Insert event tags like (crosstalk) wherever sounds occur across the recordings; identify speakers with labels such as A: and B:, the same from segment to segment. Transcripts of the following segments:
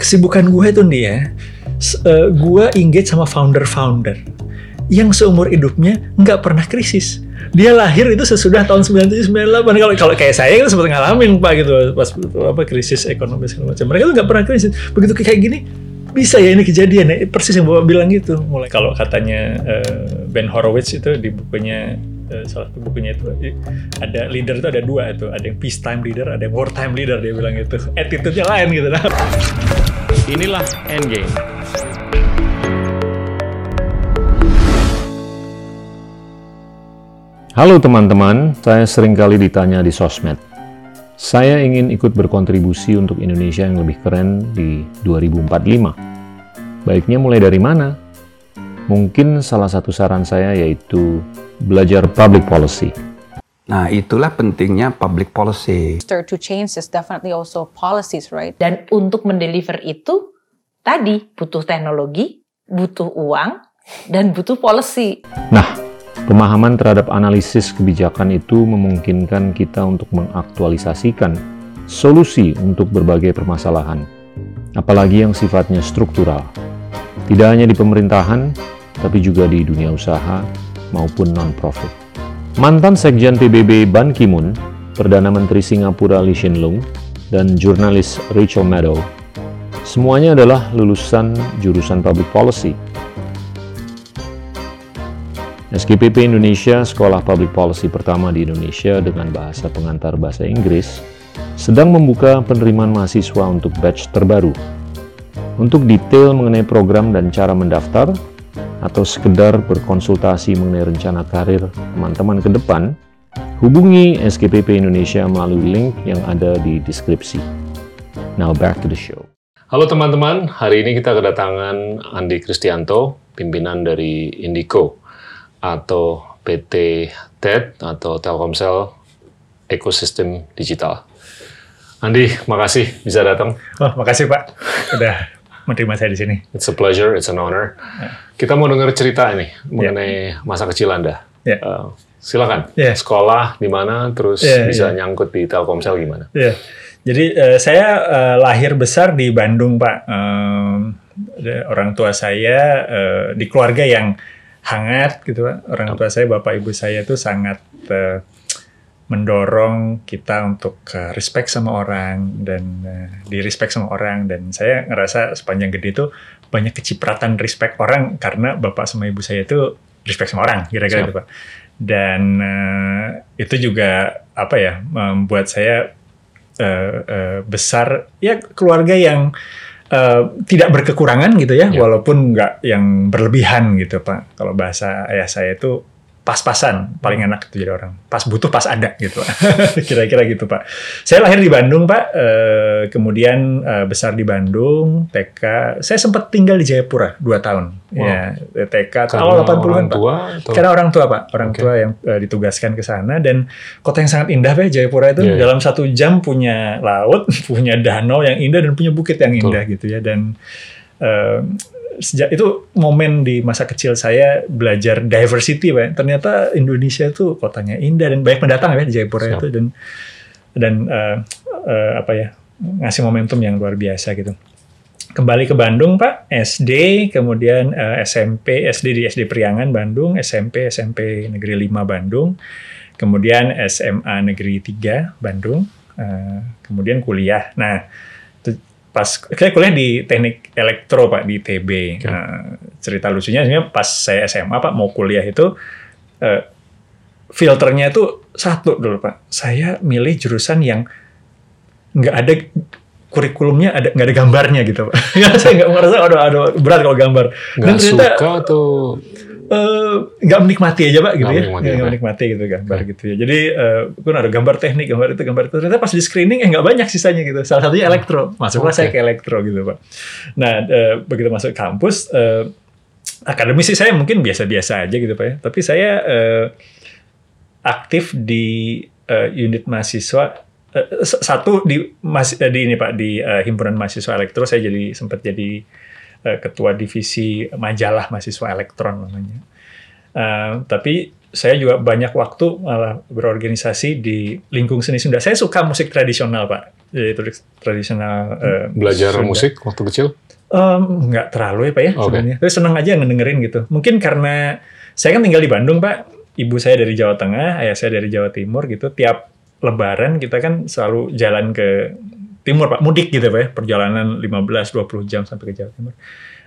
A: kesibukan gue itu nih ya, uh, gue engage sama founder-founder yang seumur hidupnya nggak pernah krisis. Dia lahir itu sesudah tahun 97 98. Kalau kalau kayak saya kan sempat ngalamin Pak gitu pas apa krisis ekonomi segala macam. Mereka tuh nggak pernah krisis. Begitu kayak gini bisa ya ini kejadian ya persis yang bapak bilang gitu mulai kalau katanya uh, Ben Horowitz itu di bukunya uh, salah satu bukunya itu ada leader itu ada dua itu ada yang peacetime leader ada yang wartime leader dia bilang gitu attitude-nya lain gitu nah. (laughs)
B: inilah endgame Halo teman-teman, saya sering kali ditanya di sosmed. Saya ingin ikut berkontribusi untuk Indonesia yang lebih keren di 2045. Baiknya mulai dari mana? Mungkin salah satu saran saya yaitu belajar public policy.
C: Nah, itulah pentingnya public policy.
D: To change is definitely also policies, right?
E: Dan untuk mendeliver itu, tadi butuh teknologi, butuh uang, dan butuh policy.
B: Nah, Pemahaman terhadap analisis kebijakan itu memungkinkan kita untuk mengaktualisasikan solusi untuk berbagai permasalahan, apalagi yang sifatnya struktural. Tidak hanya di pemerintahan, tapi juga di dunia usaha maupun non-profit. Mantan Sekjen PBB Ban Ki-moon, Perdana Menteri Singapura Lee Hsien Loong, dan jurnalis Rachel Maddow, semuanya adalah lulusan jurusan Public Policy SKPP Indonesia, sekolah public policy pertama di Indonesia dengan bahasa pengantar bahasa Inggris, sedang membuka penerimaan mahasiswa untuk batch terbaru. Untuk detail mengenai program dan cara mendaftar, atau sekedar berkonsultasi mengenai rencana karir teman-teman ke depan, hubungi SKPP Indonesia melalui link yang ada di deskripsi. Now back to the show. Halo teman-teman, hari ini kita kedatangan Andi Kristianto, pimpinan dari Indico atau PT TED atau Telkomsel Ekosistem Digital. Andi, makasih bisa datang.
A: Oh, makasih Pak, udah menerima saya di sini.
B: It's a pleasure, it's an honor. Yeah. Kita mau dengar cerita ini mengenai yeah. masa kecil Anda. Yeah. Uh, silakan. Yeah. Sekolah di mana, terus yeah, bisa yeah. nyangkut di Telkomsel gimana?
A: Yeah. Jadi uh, saya uh, lahir besar di Bandung, Pak. Um, orang tua saya uh, di keluarga yang hangat gitu Pak. Orang tua saya, bapak ibu saya itu sangat uh, mendorong kita untuk uh, respect sama orang dan uh, di respect sama orang dan saya ngerasa sepanjang gede itu banyak kecipratan respect orang karena bapak sama ibu saya itu respect sama orang kira-kira itu Pak. Dan uh, itu juga apa ya membuat saya uh, uh, besar ya keluarga yang Uh, tidak berkekurangan gitu ya, ya. walaupun nggak yang berlebihan gitu pak. Kalau bahasa ayah saya itu pas-pasan paling enak itu jadi orang. Pas butuh pas ada gitu. (laughs) Kira-kira gitu pak. Saya lahir di Bandung pak. E, kemudian e, besar di Bandung TK saya sempat tinggal di Jayapura dua tahun. Wow. ya TK awal 80-an pak? Atau? karena orang tua pak. Orang okay. tua yang e, ditugaskan ke sana. Dan kota yang sangat indah pak Jayapura itu yeah, iya. dalam satu jam punya laut (laughs) punya danau yang indah dan punya bukit yang indah Betul. gitu ya. Dan sejak itu momen di masa kecil saya belajar diversity, Pak. Ternyata Indonesia itu kotanya indah dan banyak pendatang ya di Jayapura Siap. itu dan dan uh, uh, apa ya ngasih momentum yang luar biasa gitu. Kembali ke Bandung, Pak, SD, kemudian uh, eh, SMP, SD di SD Priangan Bandung, SMP SMP Negeri 5 Bandung, kemudian SMA Negeri 3 Bandung, uh, kemudian kuliah. Nah, pas saya kuliah di teknik elektro pak di TB. Okay. Nah, cerita lucunya sebenarnya pas saya SMA pak mau kuliah itu uh, filternya itu satu dulu pak. Saya milih jurusan yang nggak ada kurikulumnya ada nggak ada gambarnya gitu pak. (laughs) saya nggak merasa aduh aduh berat kalau gambar.
B: Nggak suka atau?
A: Eh, nggak uh, menikmati aja pak gitu gak ya. nggak menikmati, menikmati gitu gambar okay. gitu ya. Jadi uh, kan ada gambar teknik gambar itu gambar itu. Ternyata pas di screening eh nggak banyak sisanya gitu. Salah satunya elektro. Masuklah okay. saya ke elektro gitu pak. Nah uh, begitu masuk kampus uh, akademisi saya mungkin biasa-biasa aja gitu pak ya. Tapi saya uh, aktif di uh, unit mahasiswa satu di mas di ini pak di uh, himpunan mahasiswa elektro saya jadi sempat jadi uh, ketua divisi majalah mahasiswa elektron namanya. Uh, tapi saya juga banyak waktu malah berorganisasi di lingkung seni Sunda. Saya suka musik tradisional, Pak. Yaitu tradisional eh,
B: Belajar
A: Sunda.
B: musik waktu kecil?
A: Em, nggak terlalu ya Pak ya
B: Oke.
A: sebenarnya. Tapi senang aja ngedengerin gitu. Mungkin karena saya kan tinggal di Bandung Pak. Ibu saya dari Jawa Tengah, ayah saya dari Jawa Timur gitu. Tiap Lebaran kita kan selalu jalan ke timur Pak, mudik gitu Pak ya. Perjalanan 15-20 jam sampai ke Jawa Timur.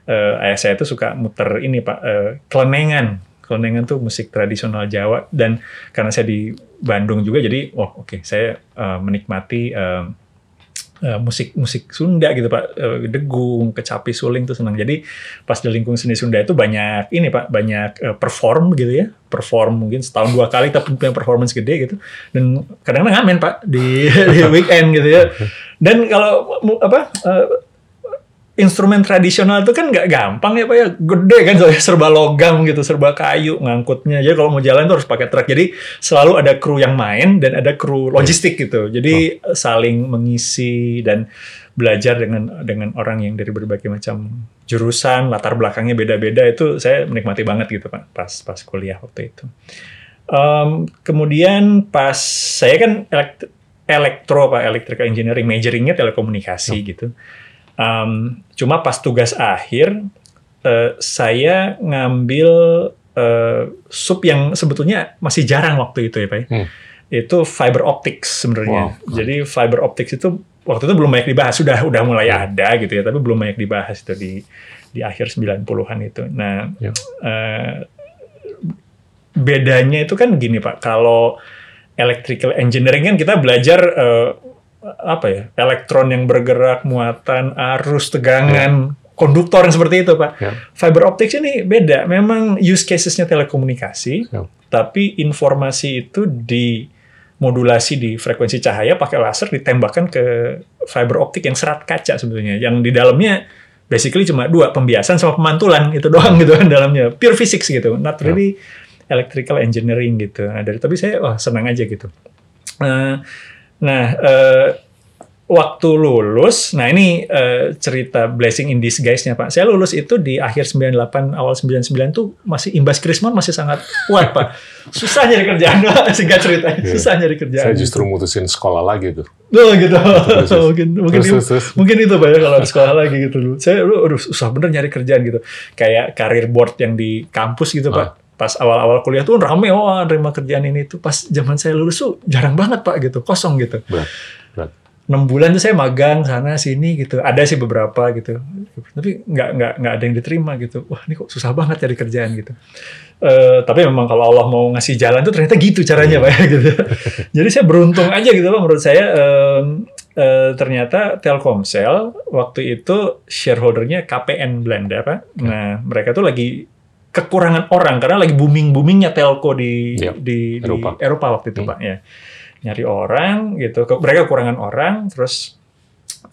A: Eh, ayah saya tuh suka muter ini Pak, eh, kelenengan. Kelenengan tuh musik tradisional Jawa dan karena saya di Bandung juga jadi oh oke saya eh, menikmati eh, eh, musik musik Sunda gitu pak. Eh, degung kecapi suling tuh senang. Jadi pas di lingkung seni Sunda itu banyak ini pak banyak eh, perform gitu ya. Perform mungkin setahun dua kali tapi punya performance gede gitu. Dan kadang-kadang ngamen pak di, (laughs) di weekend gitu ya. Dan kalau apa eh, instrumen tradisional itu kan nggak gampang ya pak ya. Gede kan soalnya serba logam gitu serba kayu ngangkutnya. Jadi kalau mau jalan tuh harus pakai truk. Jadi selalu ada kru yang main dan ada kru logistik gitu. Jadi saling mengisi dan belajar dengan dengan orang yang dari berbagai macam jurusan latar belakangnya beda-beda. Itu saya menikmati banget gitu pak pas pas kuliah waktu itu. Em, kemudian pas saya kan elekt- elektro pak electrical engineering majoringnya telekomunikasi gitu Um, cuma pas tugas akhir eh, saya ngambil eh, sub yang sebetulnya masih jarang waktu itu ya pak. ya.
B: Hmm.
A: Itu fiber optics sebenarnya.
B: Wow.
A: Jadi fiber optics itu waktu itu belum banyak dibahas, sudah udah mulai ada gitu ya, tapi belum banyak dibahas itu di di akhir 90-an itu. Nah,
B: Ya.
A: eh, bedanya itu kan gini Pak, kalau electrical engineering kan kita belajar eh, apa ya elektron yang bergerak muatan arus tegangan konduktor yang seperti itu pak.
B: Ya.
A: fiber optics ini beda. Memang use casesnya telekomunikasi
B: Ya.
A: tapi informasi itu dimodulasi di frekuensi cahaya pakai laser ditembakkan ke fiber optik yang serat kaca sebetulnya. Yang di dalamnya basically cuma dua pembiasan sama pemantulan. Itu doang gitu kan dalamnya. Pure physics gitu. Not really electrical engineering gitu. Nah dari tapi saya wah senang aja gitu. Eh, Nah, eh, waktu lulus, nah ini eh, cerita blessing in disguise-nya Pak. Saya lulus itu di akhir 98, awal 99 tuh masih imbas krismon masih sangat kuat Pak. Susah nyari kerjaan, (laughs) singkat ceritanya.
B: Iya.
A: Susah nyari kerjaan.
B: Saya justru mutusin sekolah lagi tuh.
A: Oh gitu.
B: Terus, terus. (laughs)
A: mungkin mungkin
B: Terus, terus,
A: mungkin itu Pak ya kalau di sekolah lagi gitu dulu. Saya aduh, susah bener nyari kerjaan gitu. Kayak karir board yang di kampus gitu
B: Ah.
A: Pas awal-awal kuliah tuh rame oh terima kerjaan ini tuh. Pas zaman saya lulus tuh jarang banget Pak gitu, kosong gitu.
B: Berat. Berat.
A: enam bulan tuh saya magang sana sini gitu ada sih beberapa gitu tapi nggak nggak nggak ada yang diterima gitu wah ini kok susah banget cari kerjaan gitu Eh, tapi memang kalau Allah mau ngasih jalan tuh ternyata gitu caranya pak ya, gitu (laughs) jadi saya beruntung aja gitu pak menurut saya em, eh, ternyata Telkomsel waktu itu shareholdernya KPN Belanda pak nah mereka tuh lagi kekurangan orang karena lagi booming boomingnya telco di
B: Iya,
A: di, di
B: Eropa.
A: Eropa waktu itu
B: Hmm.
A: pak ya nyari orang gitu mereka kekurangan orang terus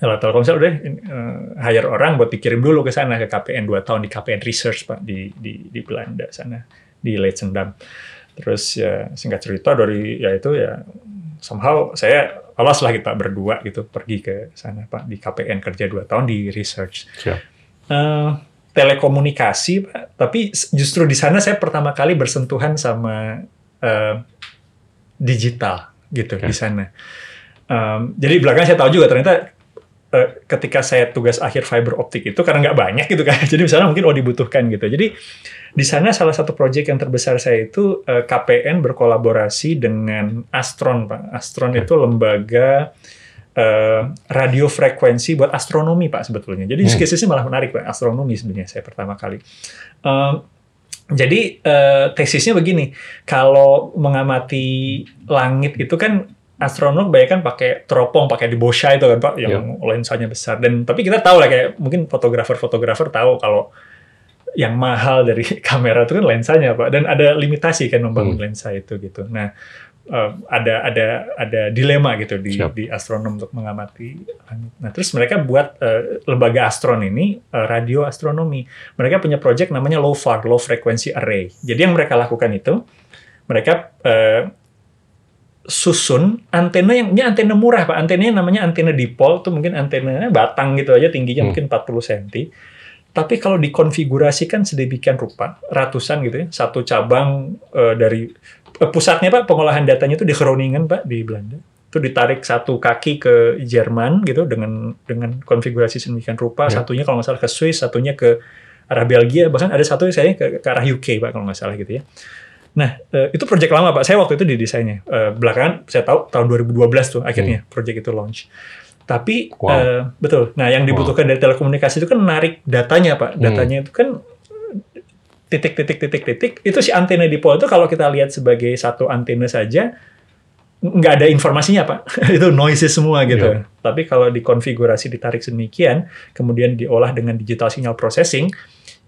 A: ya Telkomsel udah eh, hire orang buat dikirim dulu ke sana ke KPN 2 tahun di KPN Research Pak di di di Belanda sana di Leidschendam. Terus ya singkat cerita dari ya itu ya somehow saya lolos lah kita berdua gitu pergi ke sana Pak di KPN kerja 2 tahun di research.
B: Siap.
A: Eh, telekomunikasi Pak, tapi justru di sana saya pertama kali bersentuhan sama eh, digital gitu
B: Oke.
A: di sana. Em, jadi belakangan saya tahu juga ternyata eh, ketika saya tugas akhir fiber optik itu karena nggak banyak gitu kan. (laughs) Jadi misalnya mungkin oh dibutuhkan gitu. Jadi di sana salah satu proyek yang terbesar saya itu eh, KPN berkolaborasi dengan Astron Pak. Astron itu lembaga eh, radio frekuensi buat astronomi Pak sebetulnya. Jadi use
B: Hmm.
A: case-nya malah menarik Pak. Astronomi sebenarnya saya pertama kali. Em, jadi eh, tesisnya begini, kalau mengamati langit itu kan astronom kebanyakan pakai teropong, pakai di Boscha itu kan Pak, yang lensanya besar. Dan tapi kita tahu lah kayak mungkin fotografer-fotografer tahu kalau yang mahal dari (laughs) kamera itu kan lensanya Pak, dan ada limitasi kan membangun
B: Hmm.
A: lensa itu gitu. Nah eh, ada ada ada dilema gitu di
B: Siap.
A: di astronom untuk mengamati langit. Nah terus mereka buat eh, lembaga astron ini eh, radio astronomi mereka punya project namanya LOFAR, Low Frequency Array. Jadi yang mereka lakukan itu, mereka eh, susun antena yang ini antena murah pak, antenanya namanya antena dipol, itu mungkin antena batang gitu aja tingginya
B: Hmm.
A: mungkin 40 cm. Tapi kalau dikonfigurasikan sedemikian rupa, ratusan gitu ya, satu cabang eh, dari pusatnya Pak, pengolahan datanya itu di Groningen Pak di Belanda. Itu ditarik satu kaki ke Jerman gitu dengan dengan konfigurasi sedemikian rupa,
B: Ya.
A: satunya kalau nggak salah ke Swiss, satunya ke arah Belgia, bahkan ada satu saya ke, ke arah UK Pak kalau nggak salah gitu ya. Nah, eh, itu proyek lama Pak. Saya waktu itu di desainnya. Eh, belakangan saya tahu tahun 2012 tuh akhirnya proyek itu launch. Tapi
B: Wow.
A: eh, betul. Nah, yang dibutuhkan dari telekomunikasi itu kan menarik datanya, Pak. Datanya itu kan titik-titik titik-titik itu si antena dipol itu kalau kita lihat sebagai satu antena saja nggak ada informasinya pak. (laughs) Itu noises semua gitu.
B: Iya.
A: tapi kalau dikonfigurasi ditarik sedemikian kemudian diolah dengan digital signal processing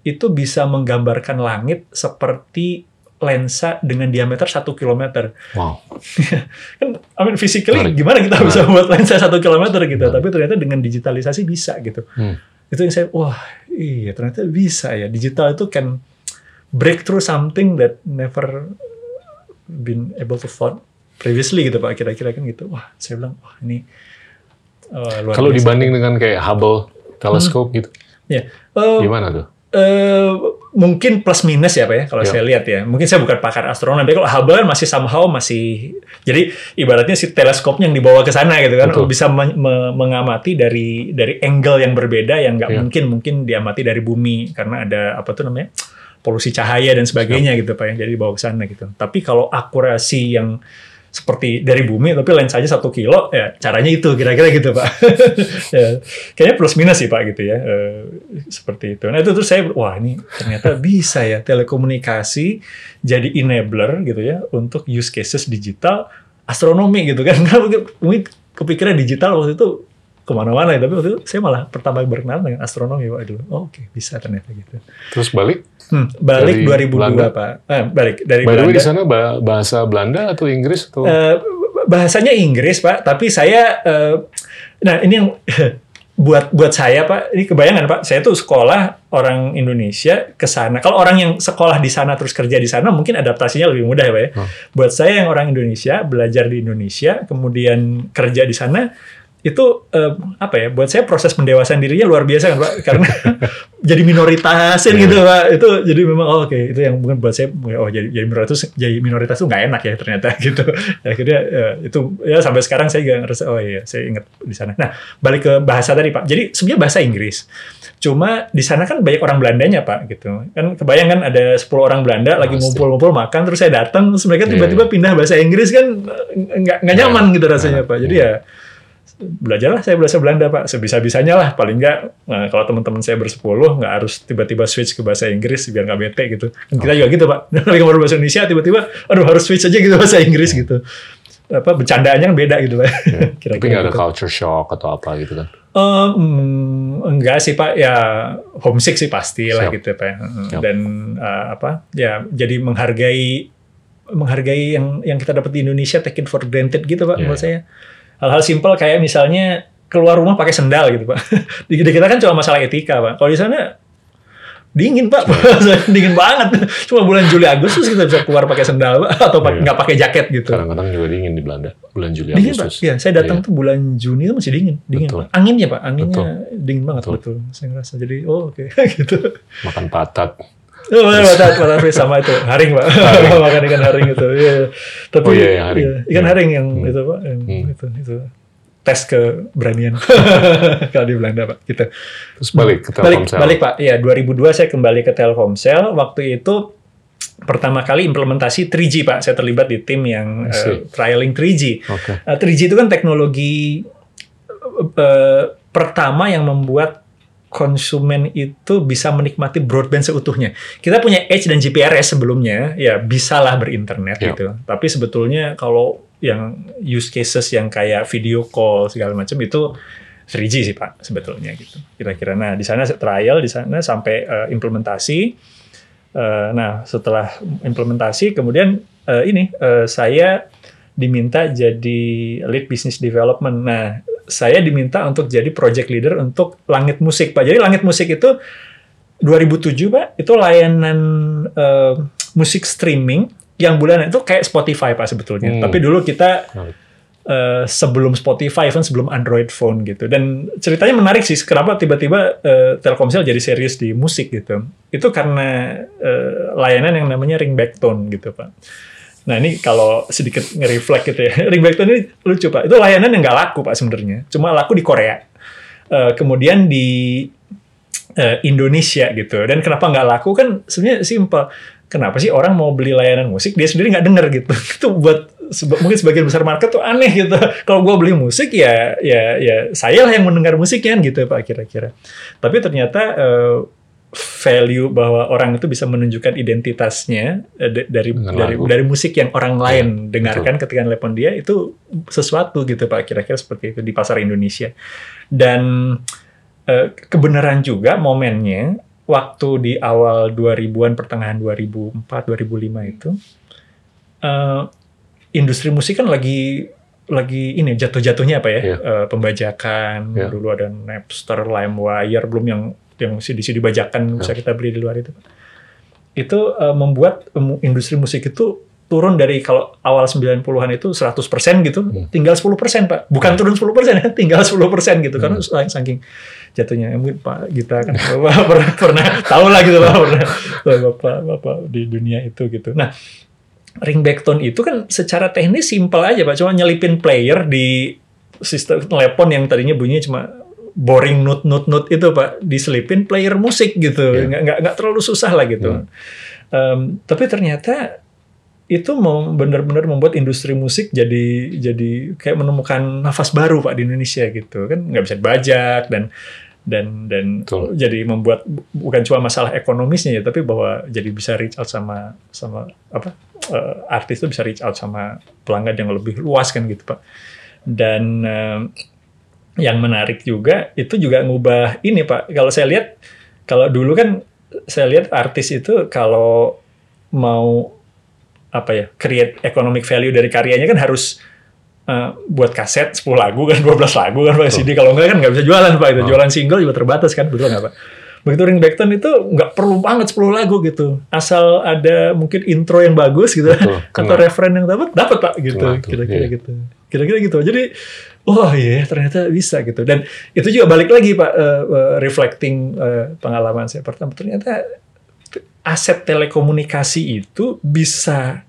A: itu bisa menggambarkan langit seperti lensa dengan diameter satu kilometer.
B: Wow. (laughs)
A: kan I mean physically
B: Menarik.
A: gimana kita bisa buat lensa satu kilometer gitu? Tapi ternyata dengan digitalisasi bisa gitu.
B: Hmm.
A: itu yang saya wah iya ternyata bisa ya. Digital itu can break through something that never been able to thought previously gitu pak kira-kira kan gitu wah saya bilang wah ini luar
B: Kalau
A: biasa.
B: dibanding dengan kayak Hubble teleskop gitu,
A: ya Eh,
B: gimana tuh?
A: eh, mungkin plus minus ya pak ya kalau
B: Ya.
A: saya lihat ya mungkin saya bukan pakar astronomi tapi kalau Hubble kan masih somehow masih jadi ibaratnya si teleskopnya yang dibawa ke sana gitu kan
B: Betul.
A: bisa me- mengamati dari dari angle yang berbeda yang nggak
B: Ya.
A: mungkin mungkin diamati dari bumi karena ada apa tuh namanya polusi cahaya dan sebagainya gitu pak ya jadi dibawa ke sana gitu. Tapi kalau akurasi yang seperti dari bumi tapi lensanya satu kilo ya caranya itu kira-kira gitu pak. (laughs) Ya, kayaknya plus minus sih pak gitu ya Eh, seperti itu. Nah itu terus saya wah ini ternyata (laughs) bisa ya telekomunikasi jadi enabler gitu ya untuk use cases digital astronomi gitu kan. (laughs) Mungkin kepikiran digital waktu itu ke mana-mana ya tapi waktu itu saya malah pertama berkenalan dengan astronomi pak dulu oh, oke bisa ternyata gitu
B: Terus balik?
A: Hmm, balik
B: Dari
A: 2002
B: Belanda?
A: pak eh, balik dari
B: By way
A: Belanda
B: di sana ba- bahasa Belanda atau Inggris atau?
A: Eh, bahasanya Inggris pak, tapi saya, eh, nah ini yang (laughs) buat buat saya pak, ini kebayangan pak, saya tuh sekolah orang Indonesia ke sana. Kalau orang yang sekolah di sana terus kerja di sana, mungkin adaptasinya lebih mudah ya pak ya.
B: Hmm.
A: Buat saya yang orang Indonesia belajar di Indonesia, kemudian kerja di sana, itu eh, apa ya? Buat saya proses pendewasaan dirinya luar biasa kan pak, karena (laughs) jadi minoritasin gitu pak. Itu jadi memang oh, oke itu yang mungkin buat saya oh jadi jadi minoritas jadi minoritas tuh nggak enak ya ternyata (laughs) gitu. Akhirnya eh, itu ya sampai sekarang saya juga ngerasa oh iya saya ingat di sana. Nah balik ke bahasa tadi pak. Jadi sebenarnya bahasa Inggris. Cuma di sana kan banyak orang Belandanya pak gitu. Kan kebayang kan ada 10 orang Belanda lagi ngumpul-ngumpul makan terus saya datang terus mereka
B: Iya,
A: tiba-tiba pindah bahasa Inggris kan nggak nggak nyaman gitu rasanya pak. Jadi ya belajarlah saya bahasa Belanda pak. Sebisa-bisanya lah paling nggak. Nah, kalau teman-teman saya bersepuluh nggak harus tiba-tiba switch ke bahasa Inggris biar nggak bete gitu. Dan kita juga gitu pak. (laughs) Lagi ngomong bahasa Indonesia tiba-tiba aduh harus switch aja gitu bahasa Inggris gitu. Apa bercandaannya kan beda gitu pak. (laughs)
B: Tapi nggak ada
A: gitu.
B: culture shock atau apa gitu kan?
A: Mm, enggak sih pak. Ya homesick sih pasti lah gitu pak.
B: Siap.
A: dan eh, apa ya jadi menghargai menghargai yang yang kita dapat di Indonesia take it for granted gitu pak
B: Iya,
A: menurut saya hal-hal simpel kayak misalnya keluar rumah pakai sendal gitu pak (laughs) di di kita kan cuma masalah etika pak kalau di sana dingin pak (laughs) dingin banget cuma bulan Juli Agustus kita bisa keluar pakai sendal Pak. atau
B: Iya.
A: nggak pakai jaket gitu
B: Kadang-kadang juga dingin di Belanda, bulan Juli
A: Dingin pak,
B: Agustus.
A: iya saya datang
B: Iya.
A: tuh bulan Juni itu masih dingin, dingin
B: Betul.
A: pak. Anginnya pak, anginnya
B: Betul.
A: dingin banget
B: Betul.
A: betul. Saya ngerasa jadi oh oke (laughs) gitu.
B: Makan patat.
A: Oh, betul, betul, betul, betul, sama itu haring pak, (laughs) makan ikan haring itu. Iya. Tapi
B: Oh, iya, iya, haring.
A: iya, ikan
B: Iya.
A: haring yang
B: Hmm.
A: itu pak, yang
B: Hmm.
A: itu itu tes keberanian (laughs) kalau di Belanda pak. Gitu.
B: Terus balik ke
A: Balik,
B: Telkomsel.
A: balik pak. Iya 2002 saya kembali ke Telkomsel. Waktu itu pertama kali implementasi 3G pak. Saya terlibat di tim yang eh, trialing 3G.
B: Oke.
A: Uh, 3G itu kan teknologi uh, pertama yang membuat konsumen itu bisa menikmati broadband seutuhnya. Kita punya Edge dan GPRS sebelumnya, ya bisalah berinternet
B: Ya.
A: gitu. Tapi sebetulnya kalau yang use cases yang kayak video call segala macam itu 3G sih Pak sebetulnya gitu. Kira-kira nah di sana trial di sana sampai uh, implementasi. Uh, nah setelah implementasi kemudian uh, ini uh, saya diminta jadi lead business development. Nah, saya diminta untuk jadi project leader untuk Langit Musik, Pak. Jadi Langit Musik itu 2007, Pak, itu layanan eh, musik streaming yang bulanan itu kayak Spotify, Pak sebetulnya.
B: Hmm.
A: Tapi dulu kita eh, sebelum Spotify, even sebelum Android phone gitu. Dan ceritanya menarik sih, kenapa tiba-tiba eh, Telkomsel jadi serius di musik gitu. Itu karena eh, layanan yang namanya ringback tone gitu Pak. Nah ini kalau sedikit nge-reflect gitu ya, (laughs) ringback ini lucu Pak. Itu layanan yang nggak laku Pak sebenarnya. Cuma laku di Korea. Eh, kemudian di eh, Indonesia gitu. Dan kenapa nggak laku kan sebenarnya simpel. Kenapa sih orang mau beli layanan musik dia sendiri nggak denger gitu? (laughs) Itu buat mungkin sebagian besar market tuh aneh gitu. (laughs) Kalau gue beli musik ya ya ya saya lah yang mendengar musiknya gitu pak kira-kira. Tapi ternyata eh, value bahwa orang itu bisa menunjukkan identitasnya eh, da- dari
B: Dengan
A: dari
B: lagu.
A: dari musik yang orang lain
B: Iya,
A: dengarkan ketika telepon dia itu sesuatu gitu pak kira-kira seperti itu di pasar Indonesia dan eh, kebenaran juga momennya waktu di awal 2000-an pertengahan 2004 2005 itu eh, industri musik kan lagi lagi ini jatuh-jatuhnya apa ya
B: Iya.
A: Eh, pembajakan
B: Iya.
A: dulu ada Napster, LimeWire belum yang yang CD-CD bajakan
B: Iya.
A: bisa kita beli di luar itu itu eh, membuat em, industri musik itu turun dari kalau awal 90-an itu 100% gitu,
B: Hmm.
A: tinggal 10% Pak. Bukan turun 10% ya, (laughs) tinggal 10% gitu. Karena
B: Hmm.
A: saking jatuhnya. Ya, Mungkin Pak Gita kan (laughs) Bapak pernah, pernah tahu lah gitu Pak, pernah Bapak, Bapak di dunia itu gitu. Nah, ringback tone itu kan secara teknis simpel aja Pak. Cuma nyelipin player di sistem telepon yang tadinya bunyinya cuma boring note note note itu Pak diselipin player musik gitu.
B: Iya.
A: Nggak, nggak, nggak terlalu susah lah gitu.
B: Hmm.
A: Em, tapi ternyata itu mau benar-benar membuat industri musik jadi jadi kayak menemukan nafas baru pak di Indonesia gitu kan nggak bisa dibajak dan dan dan
B: Betul.
A: jadi membuat bu- bukan cuma masalah ekonomisnya ya tapi bahwa jadi bisa reach out sama sama apa eh, artis itu bisa reach out sama pelanggan yang lebih luas kan gitu pak dan em, yang menarik juga itu juga ngubah ini pak. Kalau saya lihat kalau dulu kan saya lihat artis itu kalau mau apa ya create economic value dari karyanya kan harus uh, buat kaset 10 lagu kan 12 lagu kan pakai CD kalau enggak kan nggak bisa jualan pak. Itu
B: Oh.
A: jualan single juga terbatas kan betul nggak pak? Begitu Ring Tone itu nggak perlu banget 10 lagu gitu. Asal ada mungkin intro yang bagus gitu
B: Betul,
A: atau referen yang dapat dapat pak gitu. Kira-kira
B: iya.
A: gitu. Kira-kira gitu. Jadi oh iya ternyata bisa gitu dan itu juga balik lagi pak eh, eh, reflecting eh, pengalaman saya pertama ternyata aset telekomunikasi itu bisa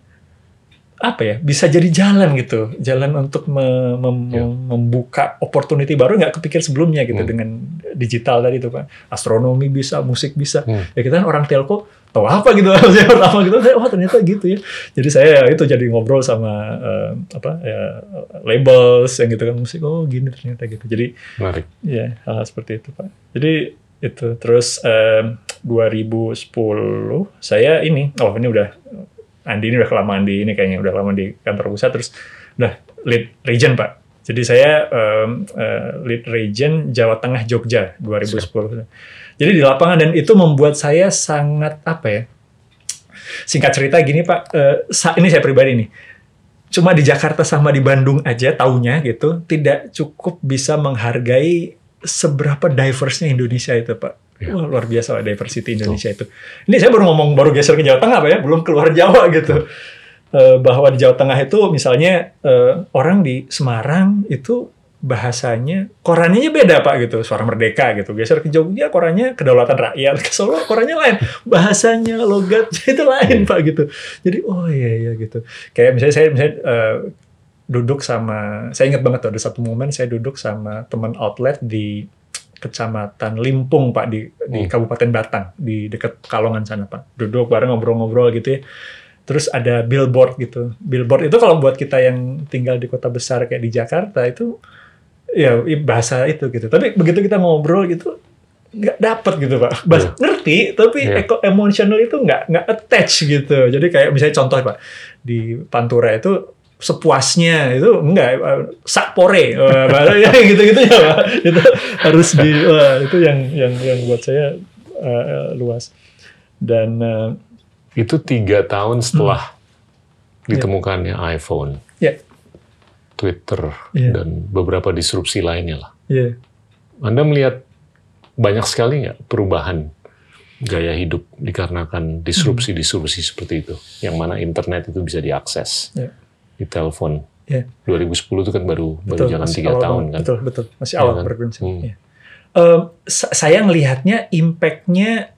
A: apa ya bisa jadi jalan gitu jalan untuk me- mem-
B: Ya.
A: membuka opportunity baru nggak kepikir sebelumnya gitu
B: Hmm.
A: dengan digital tadi itu pak astronomi bisa musik bisa
B: Hmm.
A: ya kita kan orang telco tahu apa gitu (laughs) saya pertama gitu saya, oh ternyata gitu ya jadi saya itu jadi ngobrol sama eh, apa ya labels yang gitu kan musik oh gini ternyata gitu jadi
B: Menarik.
A: Ya, hal seperti itu, Pak. Jadi itu terus em, 2010 saya ini oh ini udah Andi ini udah kelamaan di ini kayaknya udah lama di kantor pusat terus udah lead region, Pak. Jadi saya em, eh, lead region Jawa Tengah Jogja 2010. Jadi di lapangan dan itu membuat saya sangat apa ya? Singkat cerita gini, Pak, eh, ini saya pribadi nih cuma di Jakarta sama di Bandung aja taunya gitu tidak cukup bisa menghargai seberapa diverse-nya Indonesia itu Pak.
B: Ya.
A: Wah, luar biasa Pak, diversity Indonesia itu. Ini saya baru ngomong baru geser ke Jawa Tengah Pak ya, belum keluar Jawa gitu. Eh, bahwa di Jawa Tengah itu misalnya eh, orang di Semarang itu bahasanya korannya beda Pak gitu, suara merdeka gitu. Geser ke Jogja korannya kedaulatan rakyat, ke Solo korannya lain. Bahasanya logatnya (laughs) itu lain Pak gitu. Jadi oh iya iya gitu. Kayak misalnya saya misalnya eh, duduk sama saya ingat banget tuh ada satu momen saya duduk sama teman outlet di kecamatan Limpung Pak di di
B: Hmm.
A: Kabupaten Batang di dekat Kalongan sana Pak. Duduk bareng ngobrol-ngobrol gitu ya. Terus ada billboard gitu. Billboard itu kalau buat kita yang tinggal di kota besar kayak di Jakarta itu ya bahasa itu gitu. Tapi begitu kita ngobrol gitu nggak dapet gitu pak. Bahasa,
B: Iya.
A: Ngerti tapi
B: Iya.
A: eko- emotional itu nggak nggak attach gitu. Jadi kayak misalnya contoh pak di Pantura itu sepuasnya itu enggak eh, sakpore Wah, baru ya (laughs) gitu-gitu ya pak itu harus di wah, itu yang yang yang buat saya eh, luas dan eh,
B: Itu tiga tahun setelah
A: Hmm.
B: ditemukannya iPhone,
A: ya
B: Twitter,
A: Iya.
B: dan beberapa disrupsi lainnya lah.
A: ya
B: Anda melihat banyak sekali nggak perubahan gaya hidup dikarenakan disrupsi-disrupsi seperti itu, yang mana internet itu bisa diakses
A: Ya.
B: di telepon
A: Iya.
B: 2010 itu kan baru baru jalan tiga tahun kan.
A: Betul, betul. Masih
B: Iya
A: awal
B: kan?
A: berprinsip.
B: Hmm.
A: Iya. Em, sa- saya ngelihatnya impact-nya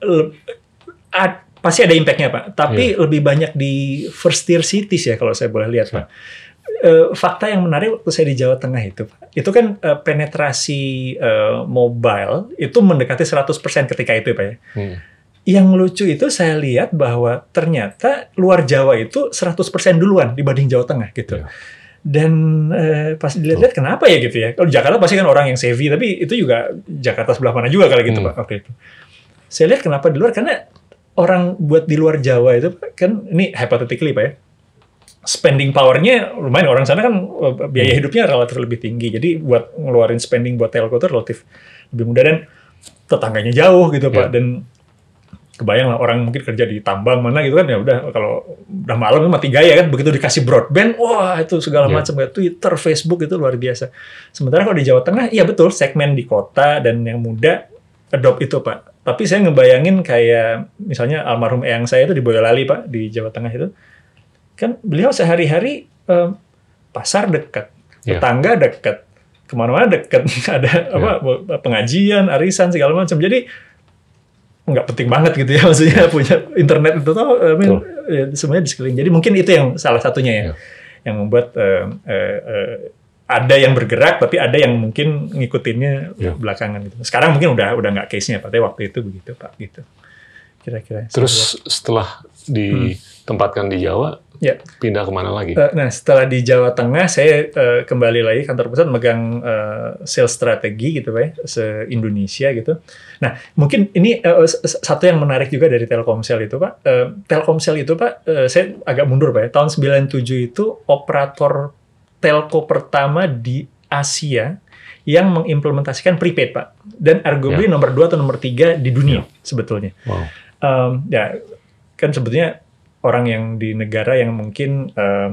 A: ad- pasti ada impact-nya Pak, tapi
B: Iya.
A: lebih banyak di first tier cities ya kalau saya boleh lihat Pak. Eh, fakta yang menarik waktu saya di Jawa Tengah itu, Pak, itu kan eh, penetrasi eh, mobile itu mendekati 100% ketika itu Pak ya.
B: Hmm.
A: Yang lucu itu saya lihat bahwa ternyata luar Jawa itu 100% duluan dibanding Jawa Tengah gitu.
B: Iya.
A: Dan eh, pas dilihat-lihat kenapa ya gitu ya. Kalau Jakarta pasti kan orang yang savvy, tapi itu juga Jakarta sebelah mana juga kali gitu
B: Hmm.
A: Pak. Oke itu. Saya lihat kenapa di luar karena orang buat di luar Jawa itu kan ini hypothetically Pak ya. Spending powernya lumayan orang sana kan eh, biaya
B: Hmm.
A: hidupnya relatif lebih tinggi. Jadi buat ngeluarin spending buat telco itu relatif lebih mudah dan tetangganya jauh gitu Pak.
B: Iya.
A: Dan kebayang lah orang mungkin kerja di tambang mana gitu kan ya udah kalau udah malam itu mati gaya kan begitu dikasih broadband wah itu segala
B: Iya.
A: macam kayak Twitter Facebook itu luar biasa sementara kalau di Jawa Tengah iya betul segmen di kota dan yang muda adopt itu pak tapi saya ngebayangin kayak misalnya almarhum eyang saya itu di Boyolali pak di Jawa Tengah itu kan beliau sehari-hari eh, pasar dekat
B: Iya.
A: tetangga dekat ke mana-mana dekat. (laughs) Ada apa pengajian arisan segala macam. Jadi nggak penting banget gitu ya (laughs) maksudnya punya internet itu tuh I mean, ya, semuanya di sekeliling. Jadi mungkin itu yang salah satunya ya
B: Iya.
A: yang membuat eh, eh, eh, ada yang bergerak tapi ada yang mungkin ngikutinnya
B: Iya.
A: belakangan gitu. Sekarang mungkin udah udah nggak case nya tapi waktu itu begitu pak gitu. Kira-kira
B: Terus setelah ditempatkan di Jawa,
A: ya
B: pindah ke mana lagi?
A: Eh, nah, setelah di Jawa Tengah, saya eh, kembali lagi kantor pusat megang eh, sales strategi gitu, Pak, ya, se-Indonesia gitu. Nah, mungkin ini s- satu yang menarik juga dari Telkomsel itu, Pak. Eh, Telkomsel itu, Pak, eh, saya agak mundur, Pak, ya. Tahun 97 itu operator telco pertama di Asia yang mengimplementasikan prepaid, Pak. Dan arguably nomor 2 atau nomor 3 di dunia sebetulnya.
B: Wow.
A: Em, ya kan sebetulnya orang yang di negara yang mungkin em,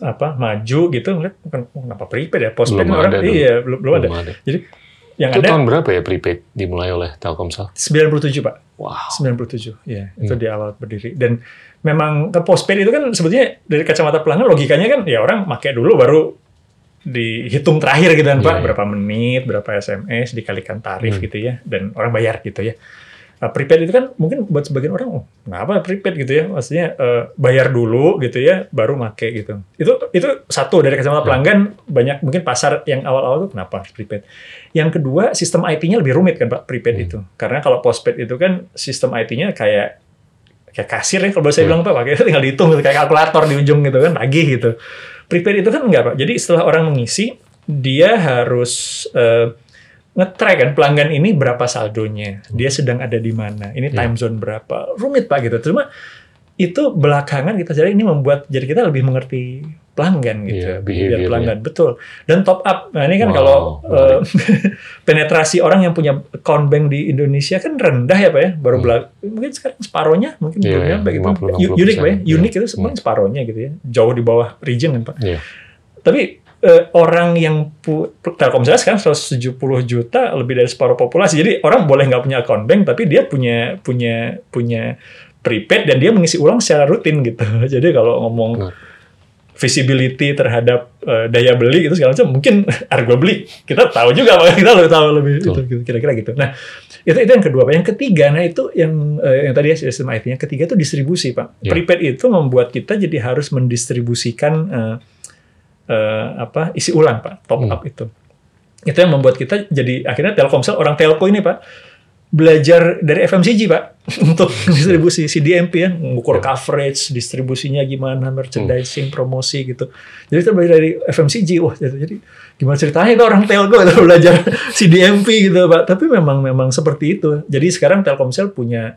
A: apa maju gitu ngeliat "Ken- kenapa prepaid ya postpaid
B: Belum
A: kan orang
B: ada
A: iya belum, belum ada
B: ada.
A: jadi yang
B: Itu
A: ada
B: tahun berapa ya prepaid dimulai oleh Telkomsel?
A: 97 pak
B: Wow.
A: 97 ya itu
B: Hmm.
A: di awal berdiri dan memang ke postpaid itu kan sebetulnya dari kacamata pelanggan logikanya kan ya orang pakai dulu baru dihitung terakhir gitu kan
B: Iya,
A: pak
B: iya.
A: berapa menit berapa SMS dikalikan tarif
B: Hmm.
A: gitu ya dan orang bayar gitu ya Nah, prepaid itu kan mungkin buat sebagian orang oh kenapa prepaid gitu ya maksudnya eh, bayar dulu gitu ya baru make gitu itu itu satu dari kacamata
B: Ya.
A: pelanggan banyak mungkin pasar yang awal-awal tuh kenapa prepaid yang kedua sistem IT-nya lebih rumit kan pak prepaid
B: Hmm.
A: itu karena kalau postpaid itu kan sistem IT-nya kayak kayak kasir ya kalau saya
B: Ya.
A: bilang pak pakai (laughs) tinggal dihitung gitu, kayak kalkulator di ujung gitu kan lagi gitu prepaid itu kan enggak pak jadi setelah orang mengisi dia harus eh, nge-track kan pelanggan ini berapa saldonya, dia sedang ada di mana, ini
B: Ya.
A: time zone berapa, rumit pak gitu. Cuma itu belakangan kita jadi ini membuat jadi kita lebih mengerti pelanggan gitu,
B: Iya,
A: biar
B: behavior-nya.
A: pelanggan betul. Dan top up, nah ini kan
B: Wow,
A: kalau eh, (laughs) penetrasi orang yang punya account bank di Indonesia kan rendah ya pak ya, baru
B: Hmm.
A: belak- mungkin sekarang separohnya, mungkin
B: Iya,
A: belum
B: iya,
A: nyampe gitu.
B: 50-60%.
A: Unik pak ya,
B: Iya.
A: unik itu sebenarnya separohnya gitu ya, jauh di bawah region kan pak.
B: Iya.
A: Tapi eh, orang yang pu Telkomsel sekarang 170 juta lebih dari separuh populasi. Jadi orang boleh nggak punya account bank, tapi dia punya punya punya prepaid dan dia mengisi ulang secara rutin gitu. (laughs) Jadi kalau ngomong
B: Benar.
A: visibility terhadap eh, daya beli itu segala macam mungkin (laughs) arguably kita tahu juga Pak. (laughs) kita lebih tahu lebih itu gitu, kira-kira gitu. Nah, itu itu yang kedua, Pak. Yang ketiga, nah itu yang eh, yang tadi ya sistem IT. Yang ketiga itu distribusi, Pak.
B: Ya.
A: Prepaid itu membuat kita jadi harus mendistribusikan eh, eh, apa isi ulang pak top
B: Hmm.
A: up itu. Itu yang membuat kita jadi akhirnya Telkomsel orang telco ini pak belajar dari FMCG pak (laughs) untuk distribusi CDMP ya mengukur
B: Ya.
A: coverage distribusinya gimana merchandising promosi gitu. Jadi kita belajar dari FMCG wah jadi, jadi gimana ceritanya itu orang telco itu belajar CDMP gitu pak. Tapi memang memang seperti itu. Jadi sekarang Telkomsel punya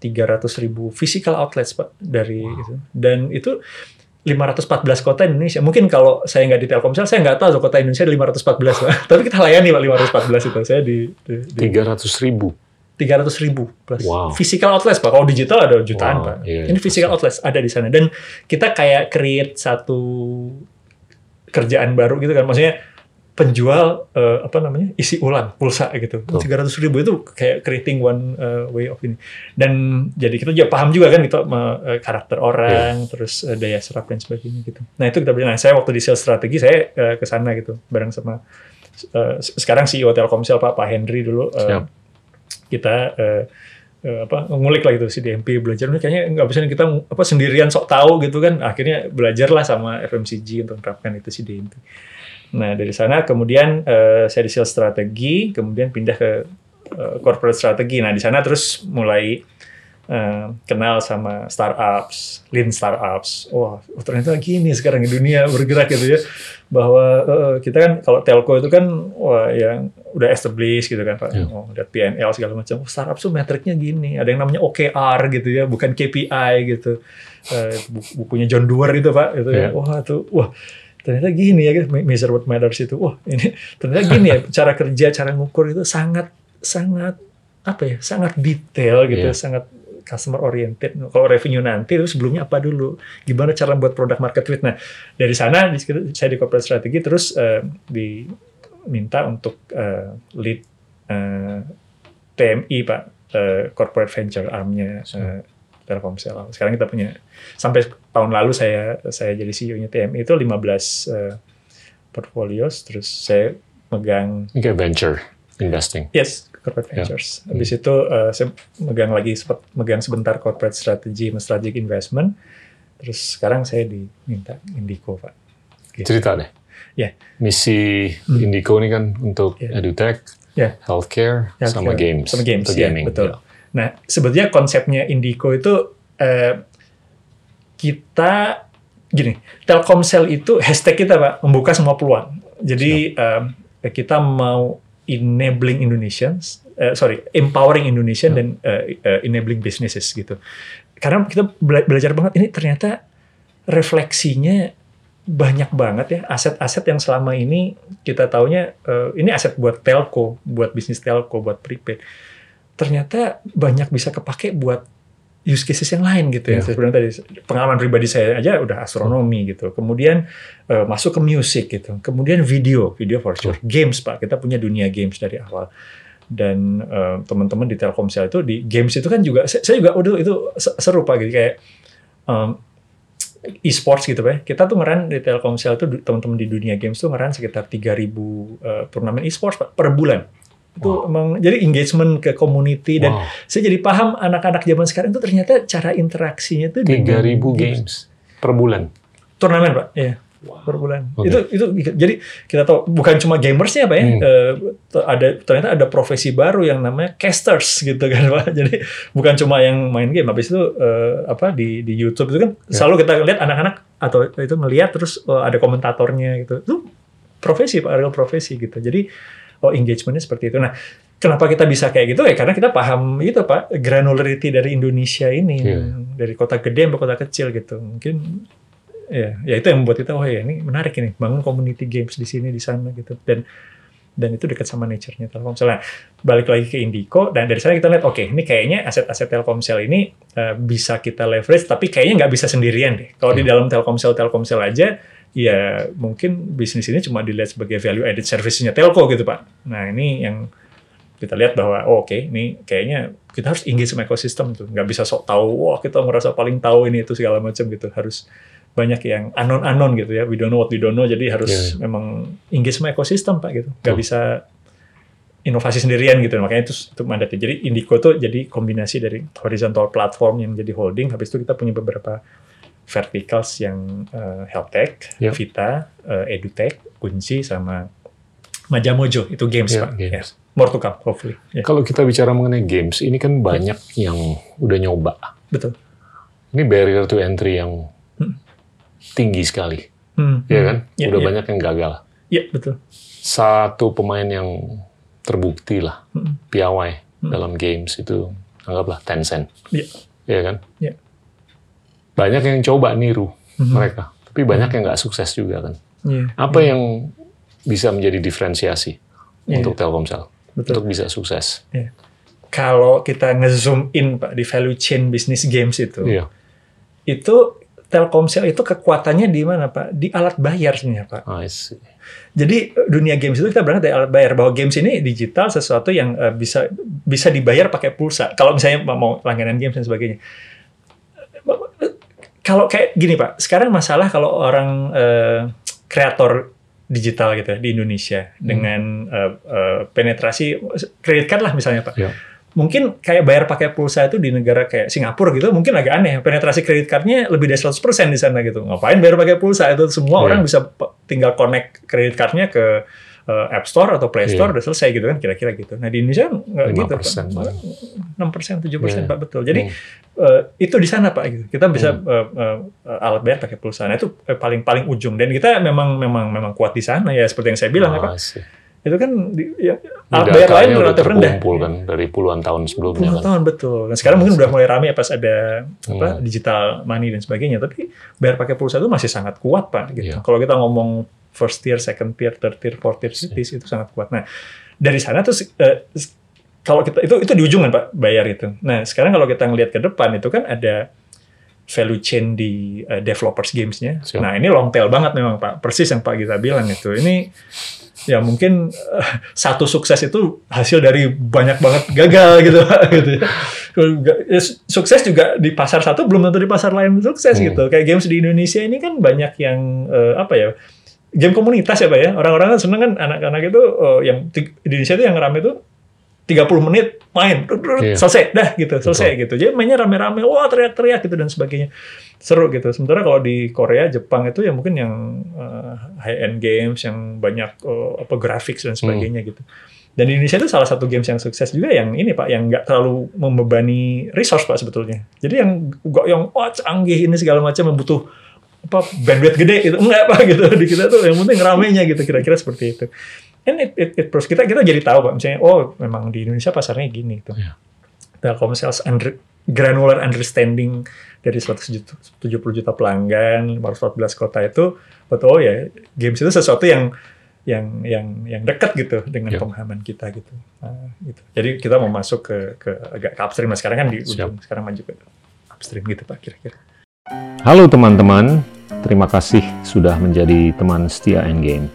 A: 300 ribu physical outlets pak dari itu. Dan itu 514 kota Indonesia. Mungkin kalau saya nggak di Telkomsel, saya nggak tahu kota Indonesia ada 514. Pak. (laughs) Tapi kita layani Pak 514 itu. Saya di, di, di
B: 300 ribu.
A: 300 ribu plus.
B: Wow.
A: Physical outlets Pak. Kalau digital ada jutaan
B: Wow,
A: Pak.
B: iya,
A: Ini physical outlets ada di sana. Dan kita kayak create satu kerjaan baru gitu kan. Maksudnya penjual eh, apa namanya isi ulang pulsa gitu. Tiga ratus ribu itu kayak creating one eh, way of ini. Dan jadi kita juga paham juga kan gitu eh, karakter orang terus eh, daya serap dan sebagainya gitu. Nah itu kita bilang nah, saya waktu di sales strategi saya eh, ke sana gitu bareng sama eh, sekarang CEO Telkomsel Pak Pak Henry dulu
B: Siap.
A: kita eh, apa ngulik lah gitu si DMP belajar. Ini kayaknya nggak bisa kita apa sendirian sok tahu gitu kan. Akhirnya belajarlah sama FMCG untuk menerapkan itu si DMP nah dari sana kemudian eh, saya di sales strategi kemudian pindah ke eh, corporate strategi nah di sana terus mulai eh, kenal sama startups, lean startups. Wah, oh, ternyata gini sekarang di dunia bergerak gitu ya. Bahwa eh, kita kan kalau telco itu kan wah yang udah established gitu kan Pak.
B: Ya.
A: Oh, udah PNL segala macam. Oh, startup tuh metriknya gini. Ada yang namanya OKR gitu ya, bukan KPI gitu. Eh, bu- bukunya John Doerr itu Pak. Itu ya.
B: Ya.
A: Wah, tuh wah ternyata gini ya measure what matters itu. Wah, ini ternyata gini ya (laughs) cara kerja, cara ngukur itu sangat sangat apa ya? Sangat detail gitu,
B: Iya.
A: sangat customer oriented. Kalau revenue nanti itu sebelumnya apa dulu? Gimana cara buat produk market fit? Nah, dari sana saya di corporate strategi terus eh, diminta untuk eh, lead eh, TMI Pak, eh, corporate venture armnya eh, Telkomsel. Sekarang kita punya sampai tahun lalu saya saya jadi CEO-nya TMI itu 15 eh, portfolios terus saya megang
B: kayak venture investing.
A: Yes, corporate
B: Ya.
A: ventures. Habis itu eh, saya megang lagi sempat megang sebentar corporate strategy, sama strategic investment. Terus sekarang saya diminta Indico, Pak. Gitu.
B: Cerita deh.
A: Ya.
B: Misi Indico ini kan untuk
A: Ya.
B: edutech,
A: Ya.
B: healthcare, sama
A: Healthcare,
B: games.
A: Sama games,
B: Atau
A: ya,
B: gaming.
A: betul.
B: Ya.
A: Nah, sebetulnya konsepnya Indico itu eh, kita gini, Telkomsel itu hashtag kita Pak membuka semua peluang. Jadi eh, kita mau enabling Indonesians, eh, sorry, empowering Indonesian dan eh, eh, enabling businesses gitu. Karena kita bela- belajar banget ini ternyata refleksinya banyak banget ya aset-aset yang selama ini kita taunya eh, ini aset buat telco, buat bisnis telco, buat prepaid. Ternyata banyak bisa kepake buat use cases yang lain gitu ya.
B: Ya.
A: Sebenarnya tadi pengalaman pribadi saya aja udah astronomi gitu. Kemudian eh, masuk ke musik gitu. Kemudian video, video for sure. Games Pak, kita punya dunia games dari awal. Dan eh, teman-teman di Telkomsel itu di games itu kan juga saya, saya juga udah itu se- seru Pak gitu kayak em, e-sports gitu Pak. Kita tuh ngeran di Telkomsel tuh du- teman-teman di dunia games tuh ngeran sekitar 3000 eh, turnamen e-sports Pak per bulan. Itu emang jadi engagement ke community dan
B: Wow.
A: saya jadi paham anak-anak zaman sekarang itu ternyata cara interaksinya dengan
B: 3000 games per bulan.
A: turnamen pak. Iya per bulan.
B: Oke.
A: itu itu jadi kita tahu bukan cuma gamersnya pak ya.
B: Hmm.
A: t- ada ternyata ada profesi baru yang namanya casters gitu kan pak. (laughs) Jadi bukan cuma yang main game. Habis itu eh, apa di di YouTube itu kan
B: Ya.
A: selalu kita lihat anak-anak atau itu ngelihat terus eh, ada komentatornya gitu. Itu profesi pak real profesi gitu. Jadi oh engagementnya seperti itu nah Kenapa kita bisa kayak gitu ya? Karena kita paham itu pak granularity dari Indonesia ini
B: Iya.
A: dari kota gede sampai kota kecil gitu. Mungkin ya, ya itu yang membuat kita oh ya ini menarik ini bangun community games di sini di sana gitu dan dan itu dekat sama nature-nya Telkomsel. Nah, balik lagi ke Indico dan dari sana kita lihat oke ini kayaknya aset-aset Telkomsel ini eh, bisa kita leverage tapi kayaknya nggak bisa sendirian deh. Kalau di dalam Telkomsel Telkomsel aja ya mungkin bisnis ini cuma dilihat sebagai value added service-nya telco gitu Pak. Nah, ini yang kita lihat bahwa oh, oke ini kayaknya kita harus engage sama ekosistem tuh nggak bisa sok tahu wah kita merasa paling tahu ini itu segala macam gitu harus banyak yang anon anon gitu ya we don't know what we don't know jadi harus
B: Iya.
A: memang engage sama ekosistem pak gitu nggak
B: Betul.
A: bisa inovasi sendirian gitu makanya itu itu mandatnya jadi Indico tuh jadi kombinasi dari horizontal platform yang jadi holding habis itu kita punya beberapa verticals yang eh, health tech,
B: Yep.
A: Vita, eh, edutech, kunci sama Majamojo itu games
B: Ya,
A: pak
B: games.
A: Ya. more to come hopefully Ya,
B: Kalau kita bicara mengenai games, ini kan banyak yang udah nyoba.
A: betul
B: Ini barrier to entry yang
A: Hmm.
B: tinggi sekali,
A: Hmm,
B: ya
A: hmm.
B: kan?
A: Ya,
B: udah
A: ya.
B: banyak yang gagal.
A: Iya betul.
B: Satu pemain yang terbukti lah,
A: Hmm.
B: piawai
A: Hmm.
B: dalam games itu anggaplah Tencent,
A: Iya.
B: ya kan?
A: Iya.
B: Banyak yang coba niru
A: Mhm.
B: mereka, tapi banyak yang nggak sukses juga kan.
A: Iya.
B: Apa yang bisa menjadi diferensiasi
A: Iya.
B: untuk Telkomsel
A: Betul.
B: untuk bisa sukses?
A: Kalau kita ngezoom in pak di value chain bisnis games itu,
B: Iya.
A: itu Telkomsel itu kekuatannya di mana Pak? Di alat bayar sebenarnya Pak.
B: I see.
A: Jadi dunia games itu kita berangkat dari alat bayar bahwa games ini digital sesuatu yang eh, bisa bisa dibayar pakai pulsa. Kalau misalnya mau langganan games dan sebagainya. Kalau kayak gini Pak, sekarang masalah kalau orang eh, kreator digital gitu ya di Indonesia dengan eh, eh, penetrasi kredit card lah misalnya Pak.
B: Ya.
A: Mungkin kayak bayar pakai pulsa itu di negara kayak Singapura gitu mungkin agak aneh. Penetrasi kredit cardnya lebih dari 100% di sana gitu. Ngapain bayar pakai pulsa itu semua
B: Iya.
A: orang bisa tinggal connect kredit cardnya ke eh, App Store atau Play Store
B: Iya.
A: udah selesai gitu kan kira-kira gitu. Nah di Indonesia nggak gitu
B: 5%
A: Pak.
B: Pak.
A: 6 persen, 7 persen
B: Iya.
A: Pak betul. Jadi
B: Hmm.
A: eh, itu di sana Pak gitu. Kita bisa
B: Hmm.
A: eh, eh, eh, alat bayar pakai pulsa. Nah itu eh, paling paling ujung dan kita memang memang memang kuat di sana ya seperti yang saya bilang ya Pak. Itu kan di, ya, alat bayar lain relatif rendah.
B: kan dari puluhan tahun sebelumnya
A: Puluhan
B: kan.
A: tahun betul. Dan sekarang mungkin udah mulai rame ya pas ada apa
B: Hmm.
A: digital money dan sebagainya. Tapi bayar pakai pulsa itu masih sangat kuat pak. Gitu.
B: Iya.
A: Kalau kita ngomong first tier, second tier, third tier, fourth tier cities itu sangat kuat. Nah dari sana tuh eh, s- kalau kita itu itu di ujung kan pak bayar itu. Nah sekarang kalau kita ngelihat ke depan itu kan ada value chain di eh, developers gamesnya.
B: Siap.
A: Nah ini long tail banget memang pak. Persis yang pak kita bilang itu. Ini ya mungkin eh, satu sukses itu hasil dari banyak banget gagal gitu Pak, (laughs) gitu ya. Ya, su- sukses juga di pasar satu belum tentu di pasar lain sukses
B: Hmm.
A: gitu kayak games di Indonesia ini kan banyak yang eh, apa ya game komunitas ya pak ya. Orang-orang kan seneng kan anak-anak itu eh, yang di Indonesia itu yang rame itu 30 menit main.
B: Iya.
A: selesai dah gitu. Selesai gitu. Jadi mainnya rame-rame wah teriak-teriak gitu dan sebagainya. Seru gitu. Sementara kalau di Korea Jepang itu ya mungkin yang high end games yang banyak eh, apa grafik dan sebagainya gitu. Dan di Indonesia itu salah satu games yang sukses juga yang ini pak yang nggak terlalu membebani resource pak sebetulnya. Jadi yang yang wah canggih ini segala macam yang butuh apa bandwidth gede gitu enggak pak gitu di kita tuh yang penting ramenya gitu kira-kira seperti itu and it, it, it proves- kita kita jadi tahu pak misalnya oh memang di Indonesia pasarnya gini gitu
B: Iya.
A: Telkomsel's under, granular understanding dari 100 juta, 70 juta pelanggan 514 kota itu betul oh ya games itu sesuatu yang yang yang yang dekat gitu dengan
B: Iya.
A: pemahaman kita gitu. Nah, gitu. Jadi kita mau masuk ke ke agak ke upstream. Nah, sekarang kan di ujung, sekarang maju ke upstream gitu Pak kira-kira.
B: Halo teman-teman, terima kasih sudah menjadi teman setia Endgame.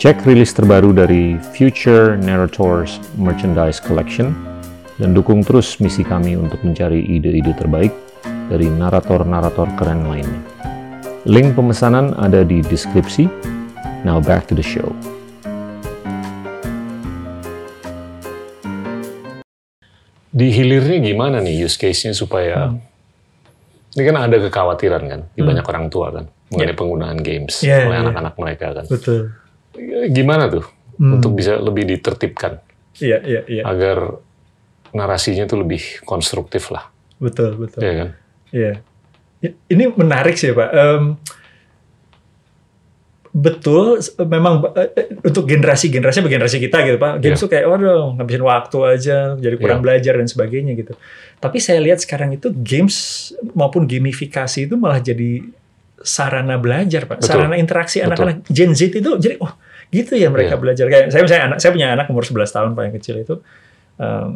B: Cek rilis terbaru dari Future Narrators Merchandise Collection dan dukung terus misi kami untuk mencari ide-ide terbaik dari narator-narator keren lainnya. Link pemesanan ada di deskripsi. Now back to the show. Di hilirnya gimana nih use case-nya supaya ini kan ada kekhawatiran kan di
A: Hmm.
B: banyak orang tua kan mengenai penggunaan games
A: Iya,
B: oleh
A: iya.
B: anak-anak mereka kan.
A: Betul.
B: Gimana tuh
A: Hmm.
B: untuk bisa lebih ditertibkan
A: Iya iya iya.
B: agar narasinya tuh lebih konstruktif lah,
A: Betul betul.
B: ya kan?
A: Iya. Ini menarik sih Pak. Em, betul, memang eh, eh, untuk generasi-generasi generasi kita gitu Pak. Games
B: Iya.
A: tuh kayak, waduh, ngabisin waktu aja, jadi kurang
B: Iya.
A: belajar dan sebagainya gitu. Tapi saya lihat sekarang itu games maupun gamifikasi itu malah jadi sarana belajar Pak.
B: Betul.
A: Sarana interaksi anak-anak Gen Z itu jadi, oh gitu ya mereka
B: Iya.
A: belajar. Kayak saya misalnya anak, saya punya anak umur 11 tahun Pak yang kecil itu. ma-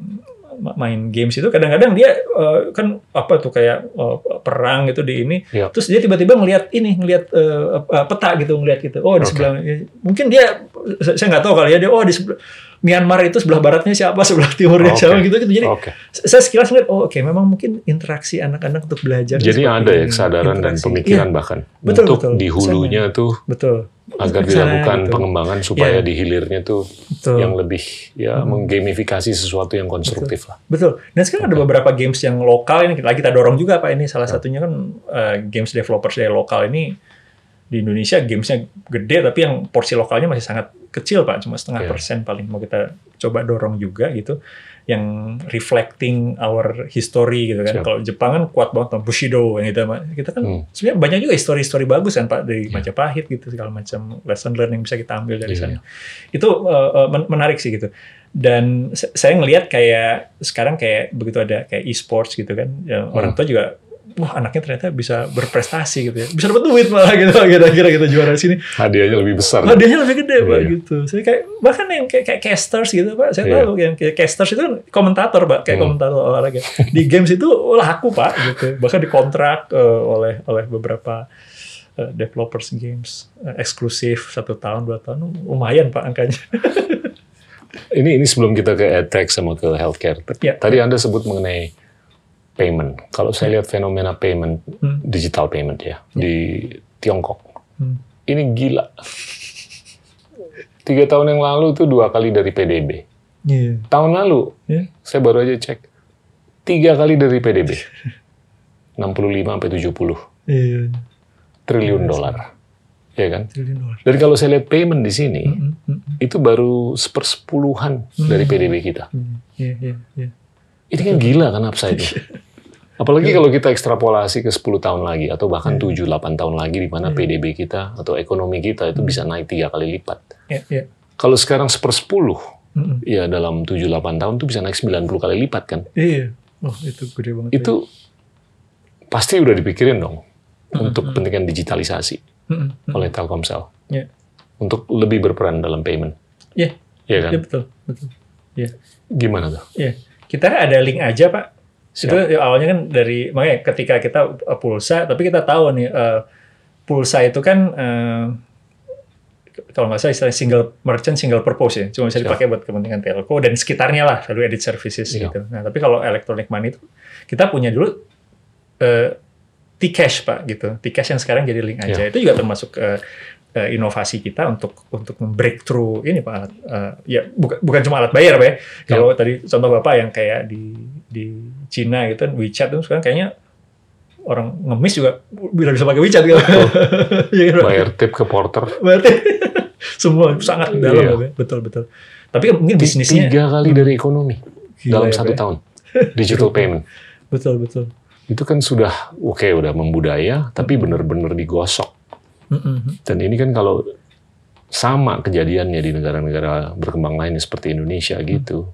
A: main games itu kadang-kadang dia eh, kan apa tuh kayak eh, perang gitu di ini
B: Iya.
A: terus dia tiba-tiba ngelihat ini ngelihat eh, peta gitu ngelihat gitu oh di
B: Oke.
A: sebelah mungkin dia saya saya nggak tahu kali ya dia oh di sebelah Myanmar itu sebelah baratnya siapa sebelah timurnya
B: Oke.
A: siapa gitu gitu jadi
B: Oke.
A: saya sekilas ngeliat oh oke memang mungkin interaksi anak-anak untuk belajar
B: Jadi ada ya kesadaran dan
A: Interaksi.
B: pemikiran
A: Iya,
B: bahkan
A: Betul,
B: untuk
A: betul.
B: di hulunya tuh
A: betul
B: agar
A: Ke sana
B: dilakukan
A: gitu.
B: pengembangan supaya
A: Iya.
B: di hilirnya tuh
A: betul
B: yang lebih ya
A: Hmm.
B: menggamifikasi sesuatu yang konstruktif lah.
A: Betul. Dan sekarang ada beberapa games yang lokal ini lagi kita dorong juga Pak ini salah satunya kan eh, games developers dari lokal ini di Indonesia gamesnya gede tapi yang porsi lokalnya masih sangat kecil Pak cuma setengah
B: Iya.
A: persen paling mau kita coba dorong juga gitu yang reflecting our history gitu kan. Kalau Jepang kan kuat banget Bushido yang gitu Pak. Kita kan
B: Hmm.
A: sebenarnya banyak juga histori-histori bagus kan Pak dari
B: Iya.
A: Majapahit gitu segala macam lesson learn yang bisa kita ambil dari
B: Iya.
A: sana. Itu men- menarik sih gitu dan saya ngelihat kayak sekarang kayak begitu ada kayak e-sports gitu kan ya, orang tua juga wah anaknya ternyata bisa berprestasi gitu ya, bisa dapat duit malah gitu kira-kira kita juara sini.
B: Hadiahnya lebih besar.
A: Hadiahnya lebih gede pak
B: Iya.
A: gitu. Saya kayak bahkan yang kayak, kayak casters gitu pak, saya
B: Iya.
A: tahu yang kayak casters itu kan komentator pak, kayak
B: Hmm.
A: komentator olahraga. Di games itu laku pak gitu, bahkan dikontrak eh, oleh oleh beberapa eh, developers games eh, eksklusif satu tahun dua tahun lumayan pak angkanya. (laughs)
B: Ini ini sebelum kita ke edtech sama ke healthcare.
A: Ya.
B: Tadi Anda sebut mengenai payment. Kalau saya lihat fenomena payment,
A: Hmm.
B: digital payment ya, di Tiongkok.
A: Hmm.
B: Ini gila. Tiga tahun yang lalu itu dua kali dari PDB.
A: Iya.
B: Tahun lalu,
A: Ya.
B: saya baru aja cek, tiga kali dari PDB. 65 sampai 70
A: Iya.
B: triliun dolar. Ya kan? Dan kalau saya lihat payment di sini,
A: Mm, mm,
B: itu baru sepersepuluhan dari PDB kita.
A: mm. Iya, iya, iya.
B: Ini kan gila kan upside-nya. (laughs) Apalagi kalau kita ekstrapolasi ke 10 tahun lagi atau bahkan 7-8 tahun lagi di mana PDB kita atau ekonomi kita itu bisa naik tiga kali lipat.
A: Iya, iya.
B: Kalau sekarang sepersepuluh,
A: Mm, mm.
B: ya dalam 7-8 tahun itu bisa naik 90 kali lipat kan.
A: Iya. Oh, itu gede banget.
B: Itu pasti udah dipikirin dong untuk kepentingan digitalisasi
A: Mm, mm, mm.
B: oleh Telkomsel.
A: Iya.
B: Untuk lebih berperan dalam payment.
A: Iya.
B: Iya kan?
A: Iya, betul, betul. Iya.
B: Gimana tuh?
A: Iya. Kita ada link aja, Pak.
B: Siap.
A: Itu ya, awalnya kan dari makanya ketika kita uh, pulsa, tapi kita tahu nih uh, pulsa itu kan uh, kalau nggak salah istilah single merchant single purpose ya, cuma bisa
B: Siap.
A: dipakai buat kepentingan telco dan sekitarnya lah, lalu edit services
B: Iya.
A: gitu. Nah, tapi kalau electronic money itu kita punya dulu uh, T-Cash Pak gitu. T-Cash yang sekarang jadi link aja. Itu juga termasuk uh, uh, inovasi kita untuk untuk breakthrough ini Pak. alat, uh, ya bukan bukan cuma alat bayar Pak. ya. Kalau tadi contoh Bapak yang kayak di di Cina gitu kan WeChat itu sekarang kayaknya orang ngemis juga bisa bisa pakai WeChat gitu. (laughs) Iya kan?
B: Bayar tip ke porter.
A: Berarti (laughs) semua sangat dalam
B: Iya.
A: Pak, ya. betul betul. Tapi mungkin bisnisnya
B: Tiga kali dari ekonomi
A: Gila
B: dalam
A: ya,
B: satu
A: ya.
B: tahun. (laughs) Digital payment.
A: betul betul.
B: Itu kan sudah, oke udah membudaya, tapi benar-benar digosok.
A: Mm-mm.
B: Dan ini kan kalau sama kejadiannya di negara-negara berkembang lainnya seperti Indonesia gitu,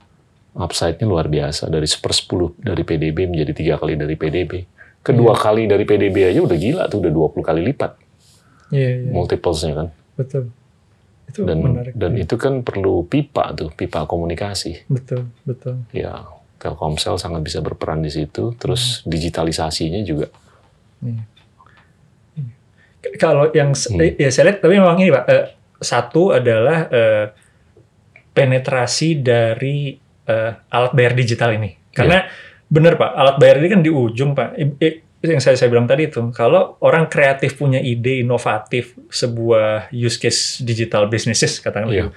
B: upside-nya luar biasa. Dari sepersepuluh dari PDB menjadi tiga kali dari PDB. Kedua kali dari PDB aja udah gila tuh, udah 20 kali lipat
A: Iya iya
B: multiples-nya kan.
A: betul. Itu
B: Dan
A: menarik.
B: dan
A: Iya.
B: itu kan perlu pipa tuh, pipa komunikasi.
A: betul betul.
B: Ya, Telkomsel sangat bisa berperan di situ. Terus digitalisasinya juga.
A: K- Kalau yang
B: Hmm.
A: ya saya lihat tapi memang ini Pak eh, satu adalah eh, penetrasi dari eh, alat bayar digital ini. Karena benar Pak, alat bayar ini kan di ujung Pak. I- i- yang saya saya bilang tadi itu, kalau orang kreatif punya ide inovatif sebuah use case digital businesses katakanlah gitu,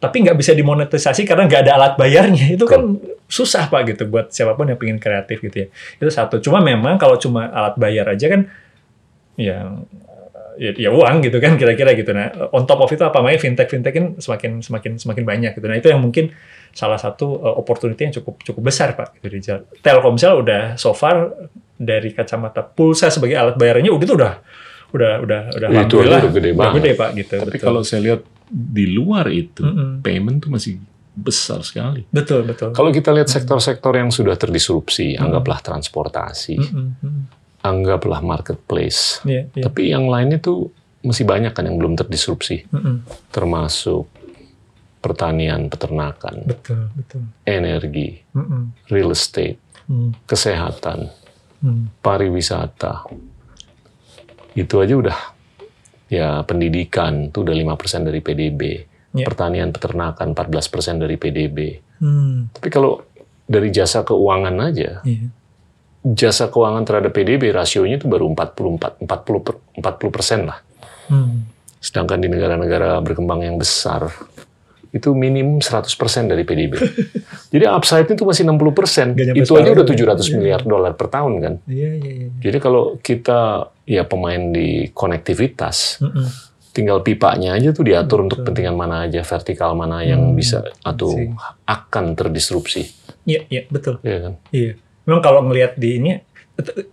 A: tapi nggak bisa dimonetisasi karena nggak ada alat bayarnya, itu kan susah Pak gitu buat siapa pun yang pengen kreatif gitu ya. Itu satu. Cuma memang kalau cuma alat bayar aja kan ya ya, ya uang gitu kan kira-kira gitu nah on top of itu apa namanya fintech fintech kan semakin semakin semakin banyak gitu nah itu yang mungkin salah satu uh, opportunity yang cukup cukup besar pak gitu di jalan Telkomsel udah so far dari kacamata pulsa sebagai alat bayarnya udah itu udah udah udah udah
B: Itu udah gede banget.
A: gede pak gitu
B: Tapi
A: betul.
B: kalau saya lihat di luar itu,
A: Mm-mm.
B: payment tuh masih besar sekali.
A: betul betul
B: Kalau kita lihat sektor-sektor yang sudah terdisrupsi, anggaplah transportasi,
A: Mm-mm, mm-mm.
B: Anggaplah marketplace.
A: Iya, iya.
B: Tapi yang lainnya tuh masih banyak kan yang belum terdisrupsi,
A: Mm-mm.
B: termasuk pertanian, peternakan,
A: betul betul
B: energi,
A: Mm-mm.
B: real estate,
A: Mm.
B: kesehatan,
A: Mm.
B: pariwisata. Itu aja udah ya pendidikan tuh udah 5% dari PDB.
A: Iya.
B: Pertanian, peternakan 14% dari PDB.
A: Mm.
B: Tapi kalau dari jasa keuangan aja,
A: Iya.
B: Jasa keuangan terhadap PDB rasionya itu baru 44 40 per- 40 persen lah.
A: Mm.
B: Sedangkan di negara-negara berkembang yang besar itu minimum 100 persen dari PDB. (laughs) Jadi upside itu masih 60 persen.
A: Nggak nyampe
B: Itu aja udah 700
A: Iya.
B: miliar dolar per tahun kan.
A: Iya iya iya.
B: Jadi kalau kita ya pemain di konektivitas,
A: Mm-mm.
B: tinggal pipanya aja tuh diatur untuk kepentingan mana aja, vertikal mana yang
A: Hmm,
B: bisa atau akan terdisrupsi,
A: Iya iya betul.
B: ya kan?
A: Iya. Memang kalau ngelihat di ini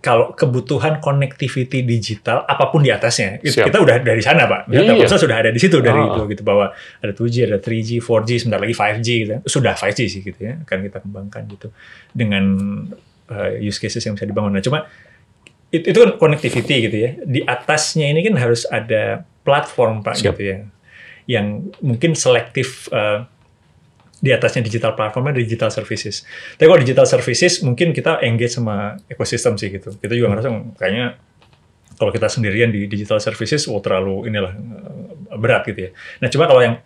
A: kalau kebutuhan connectivity digital apa pun di atasnya
B: Siap.
A: kita udah dari sana pak.
B: Iya.
A: Iya. Telkomsel sudah ada di situ dari
B: Ah.
A: itu gitu bahwa ada 2G, ada 3G, 4G, sebentar lagi 5G gitu. Sudah 5G sih gitu ya akan kita kembangkan gitu dengan uh, use cases yang bisa dibangun. Nah cuma itu, itu kan connectivity gitu ya. Di atasnya ini kan harus ada platform pak
B: Siap.
A: gitu ya, yang mungkin selektif eh, di atasnya digital platformnya digital services. Tapi kalau digital services mungkin kita engage sama ekosistem sih gitu. Kita juga ngerasa "Hmm, kayaknya kalau kita sendirian di digital services, oh terlalu inilah eh, berat gitu ya. Nah coba kalau yang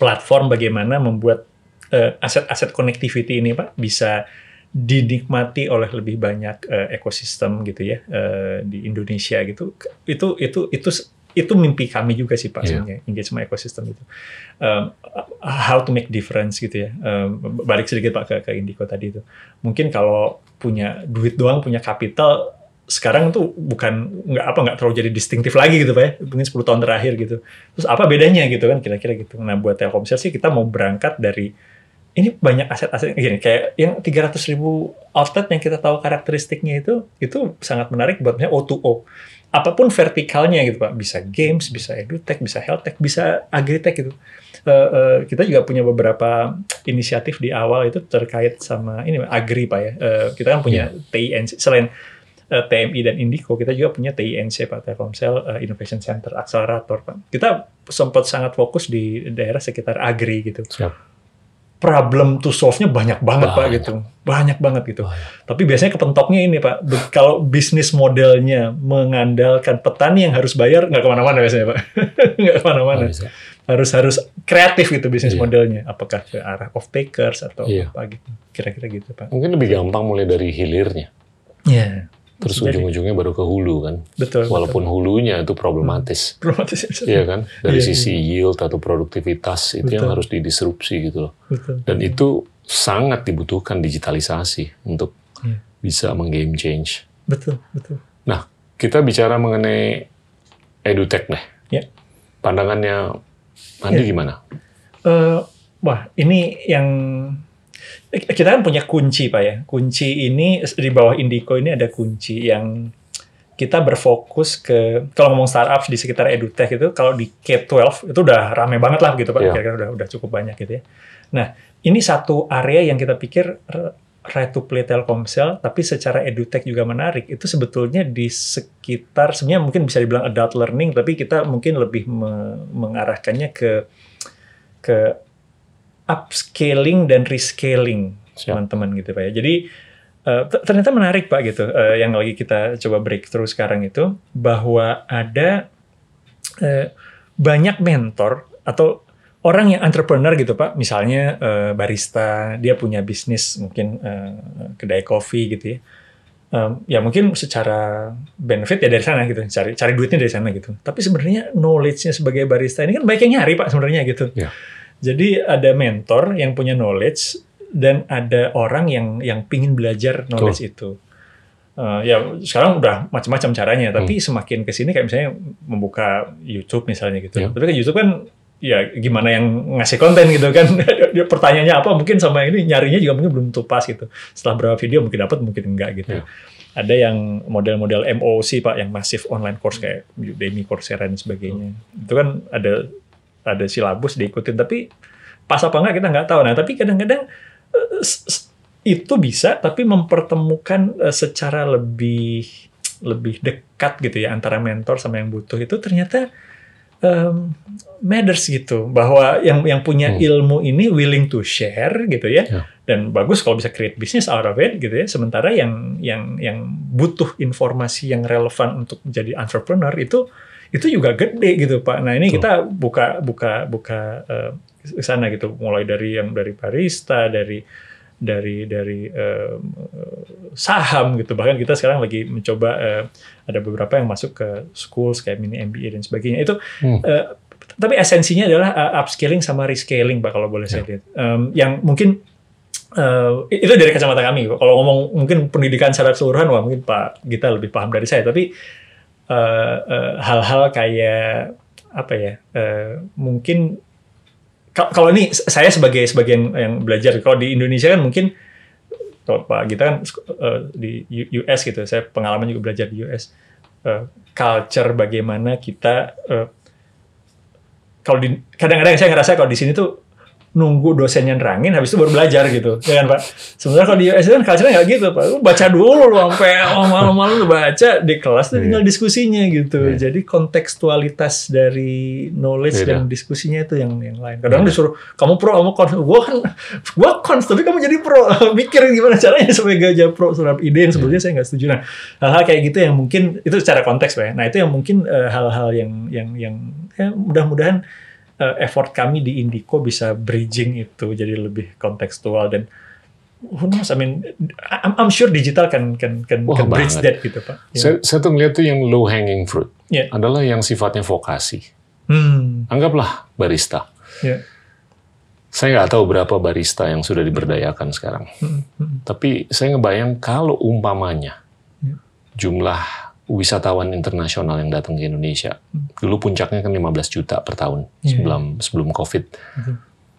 A: platform bagaimana membuat eh, aset-aset connectivity ini pak bisa dinikmati oleh lebih banyak eh, ekosistem gitu ya eh, di Indonesia gitu. Itu itu itu itu mimpi kami juga sih pak
B: Iya.
A: sebenarnya engage sama ekosistem itu. Um, how to make difference gitu ya. Um, balik sedikit pak ke ke Indico tadi itu. Mungkin kalau punya duit doang punya kapital sekarang tuh bukan nggak apa nggak terlalu jadi distintif lagi gitu pak ya mungkin 10 tahun terakhir gitu terus apa bedanya gitu kan kira-kira gitu nah buat Telkomsel sih kita mau berangkat dari ini banyak aset-aset gini kayak yang 300 ribu outlet yang kita tahu karakteristiknya itu itu sangat menarik buat misalnya O2O apa pun vertikalnya gitu pak. Bisa games bisa edutech bisa healthtech bisa agritech gitu. Eh, eh, kita juga punya beberapa inisiatif di awal itu terkait sama ini agri pak ya. Eh, kita kan punya TINC selain TMI dan Indico kita juga punya TINC pak Telkomsel Innovation Center Accelerator pak. Kita sempat sangat fokus di daerah sekitar agri gitu.
B: Siap.
A: Problem to solve-nya banyak banget pak
B: Banyak.
A: gitu. Banyak banget gitu. Tapi biasanya kepentoknya ini pak kalau bisnis modelnya mengandalkan petani yang harus bayar nggak ke mana-mana biasanya pak. (laughs) Nggak
B: ke mana-mana.
A: Harus harus kreatif gitu bisnis
B: Iya.
A: modelnya. Apakah ke arah off takers atau
B: Iya.
A: apa gitu. Kira-kira gitu pak.
B: Mungkin lebih gampang mulai dari hilirnya.
A: Iya
B: Terus ujung-ujungnya baru ke hulu kan.
A: betul
B: Walaupun hulunya itu problematis. (laughs)
A: Problematis.
B: Iya kan? Dari
A: Iya,
B: sisi yield atau produktivitas itu yang
A: Betul.
B: harus didisrupsi gitu loh.
A: betul
B: Dan itu sangat dibutuhkan digitalisasi untuk
A: Iya.
B: bisa menggame change.
A: betul betul
B: Nah, kita bicara mengenai edutech deh.
A: Ya.
B: Pandangannya Andi
A: Ya.
B: gimana?
A: Eh, wah, ini yang kita kan punya kunci pak ya. Kunci ini di bawah Indico ini ada kunci yang kita berfokus ke kalau ngomong startup di sekitar edutech itu kalau di K12 itu udah rame banget lah gitu pak.
B: Iya.
A: Kira-kira udah udah cukup banyak gitu ya. Nah, ini satu area yang kita pikir right to play Telkomsel tapi secara edutech juga menarik. Itu sebetulnya di sekitar sebenarnya mungkin bisa dibilang adult learning tapi kita mungkin lebih me- mengarahkannya ke ke upscaling dan rescaling teman-teman gitu pak ya. Jadi eh, t- ternyata menarik pak gitu eh, yang lagi kita coba breakthrough sekarang itu bahwa ada eh, banyak mentor atau orang yang entrepreneur gitu pak, misalnya eh, barista, dia punya bisnis mungkin eh, kedai kopi gitu ya. Em, ya mungkin secara benefit ya dari sana gitu, cari cari duitnya dari sana gitu. Tapi sebenarnya knowledge-nya sebagai barista ini kan banyak yang nyari pak sebenarnya gitu.
B: Ya.
A: Jadi ada mentor yang punya knowledge dan ada orang yang yang pingin belajar knowledge itu. Eh, ya sekarang udah macam-macam caranya, tapi semakin ke sini kayak misalnya membuka YouTube misalnya gitu.
B: Ya.
A: Tapi kan YouTube kan ya gimana yang ngasih konten gitu kan. (laughs) Pertanyaannya apa mungkin sama ini nyarinya juga mungkin belum tentu pas gitu. Setelah berapa video mungkin dapat mungkin enggak gitu.
B: Ya.
A: Ada yang model-model MOOC Pak yang masif online course kayak Udemy, Coursera dan sebagainya. Itu kan ada ada silabus diikutin tapi pas apa enggak kita nggak tahu. Nah, tapi kadang-kadang eh, itu bisa tapi mempertemukan eh, secara lebih lebih dekat gitu ya antara mentor sama yang butuh itu ternyata em, matters gitu bahwa yang yang punya
B: Hmm.
A: ilmu ini willing to share gitu ya
B: Ya.
A: dan bagus kalau bisa create bisnis out of it gitu ya sementara yang yang yang butuh informasi yang relevan untuk menjadi entrepreneur itu itu juga gede gitu pak. Nah ini
B: Betul.
A: kita buka buka buka ke sana gitu. Mulai dari yang dari barista dari dari dari eh, saham gitu. Bahkan kita sekarang lagi mencoba eh, ada beberapa yang masuk ke schools kayak mini MBA dan sebagainya. Itu
B: Hmm.
A: eh, tapi esensinya adalah uh, upscaling sama rescaling pak kalau boleh saya lihat. Em, yang mungkin eh, itu dari kacamata kami. Kalau ngomong mungkin pendidikan secara keseluruhan wah mungkin pak Gita lebih paham dari saya. Tapi eh, eh, hal-hal kayak apa ya eh, mungkin Ka- kalau ini saya sebagai sebagian yang belajar kalau di Indonesia kan mungkin kalau Pak Gita kan eh, di US gitu saya pengalaman juga belajar di US Eh, culture bagaimana kita eh, kalau di kadang-kadang saya ngerasa kalau di sini tuh nunggu dosennya nerangin habis itu baru belajar gitu. Ya kan pak? Sebenarnya kalau di US kan culture nggak gitu pak. Lu baca dulu lu sampai oh, malam-malam lu baca di kelas tuh tinggal diskusinya gitu. Jadi kontekstualitas dari knowledge
B: Beda.
A: dan diskusinya itu yang yang lain. Kadang disuruh kamu pro kamu cons gua kan gua cons tapi kamu jadi pro. (laughs) Mikir gimana caranya supaya gak jadi pro terhadap ide yang sebelumnya saya nggak setuju. Nah hal-hal kayak gitu yang mungkin itu secara konteks pak ya. Nah itu yang mungkin eh, hal-hal yang yang yang ya, mudah-mudahan eh, effort kami di Indico bisa bridging itu jadi lebih kontekstual dan who knows I mean I'm, I'm sure digital kan kan kan,
B: Wah,
A: can bridge
B: banget.
A: that gitu pak Ya.
B: Saya, saya tuh ngeliat tuh yang low hanging fruit
A: Ya.
B: adalah yang sifatnya vokasi.
A: hmm
B: Anggaplah barista.
A: ya
B: Saya nggak tahu berapa barista yang sudah diberdayakan sekarang. Tapi saya ngebayang kalau umpamanya jumlah wisatawan internasional yang datang ke Indonesia, dulu puncaknya kan 15 juta per tahun sebelum sebelum COVID.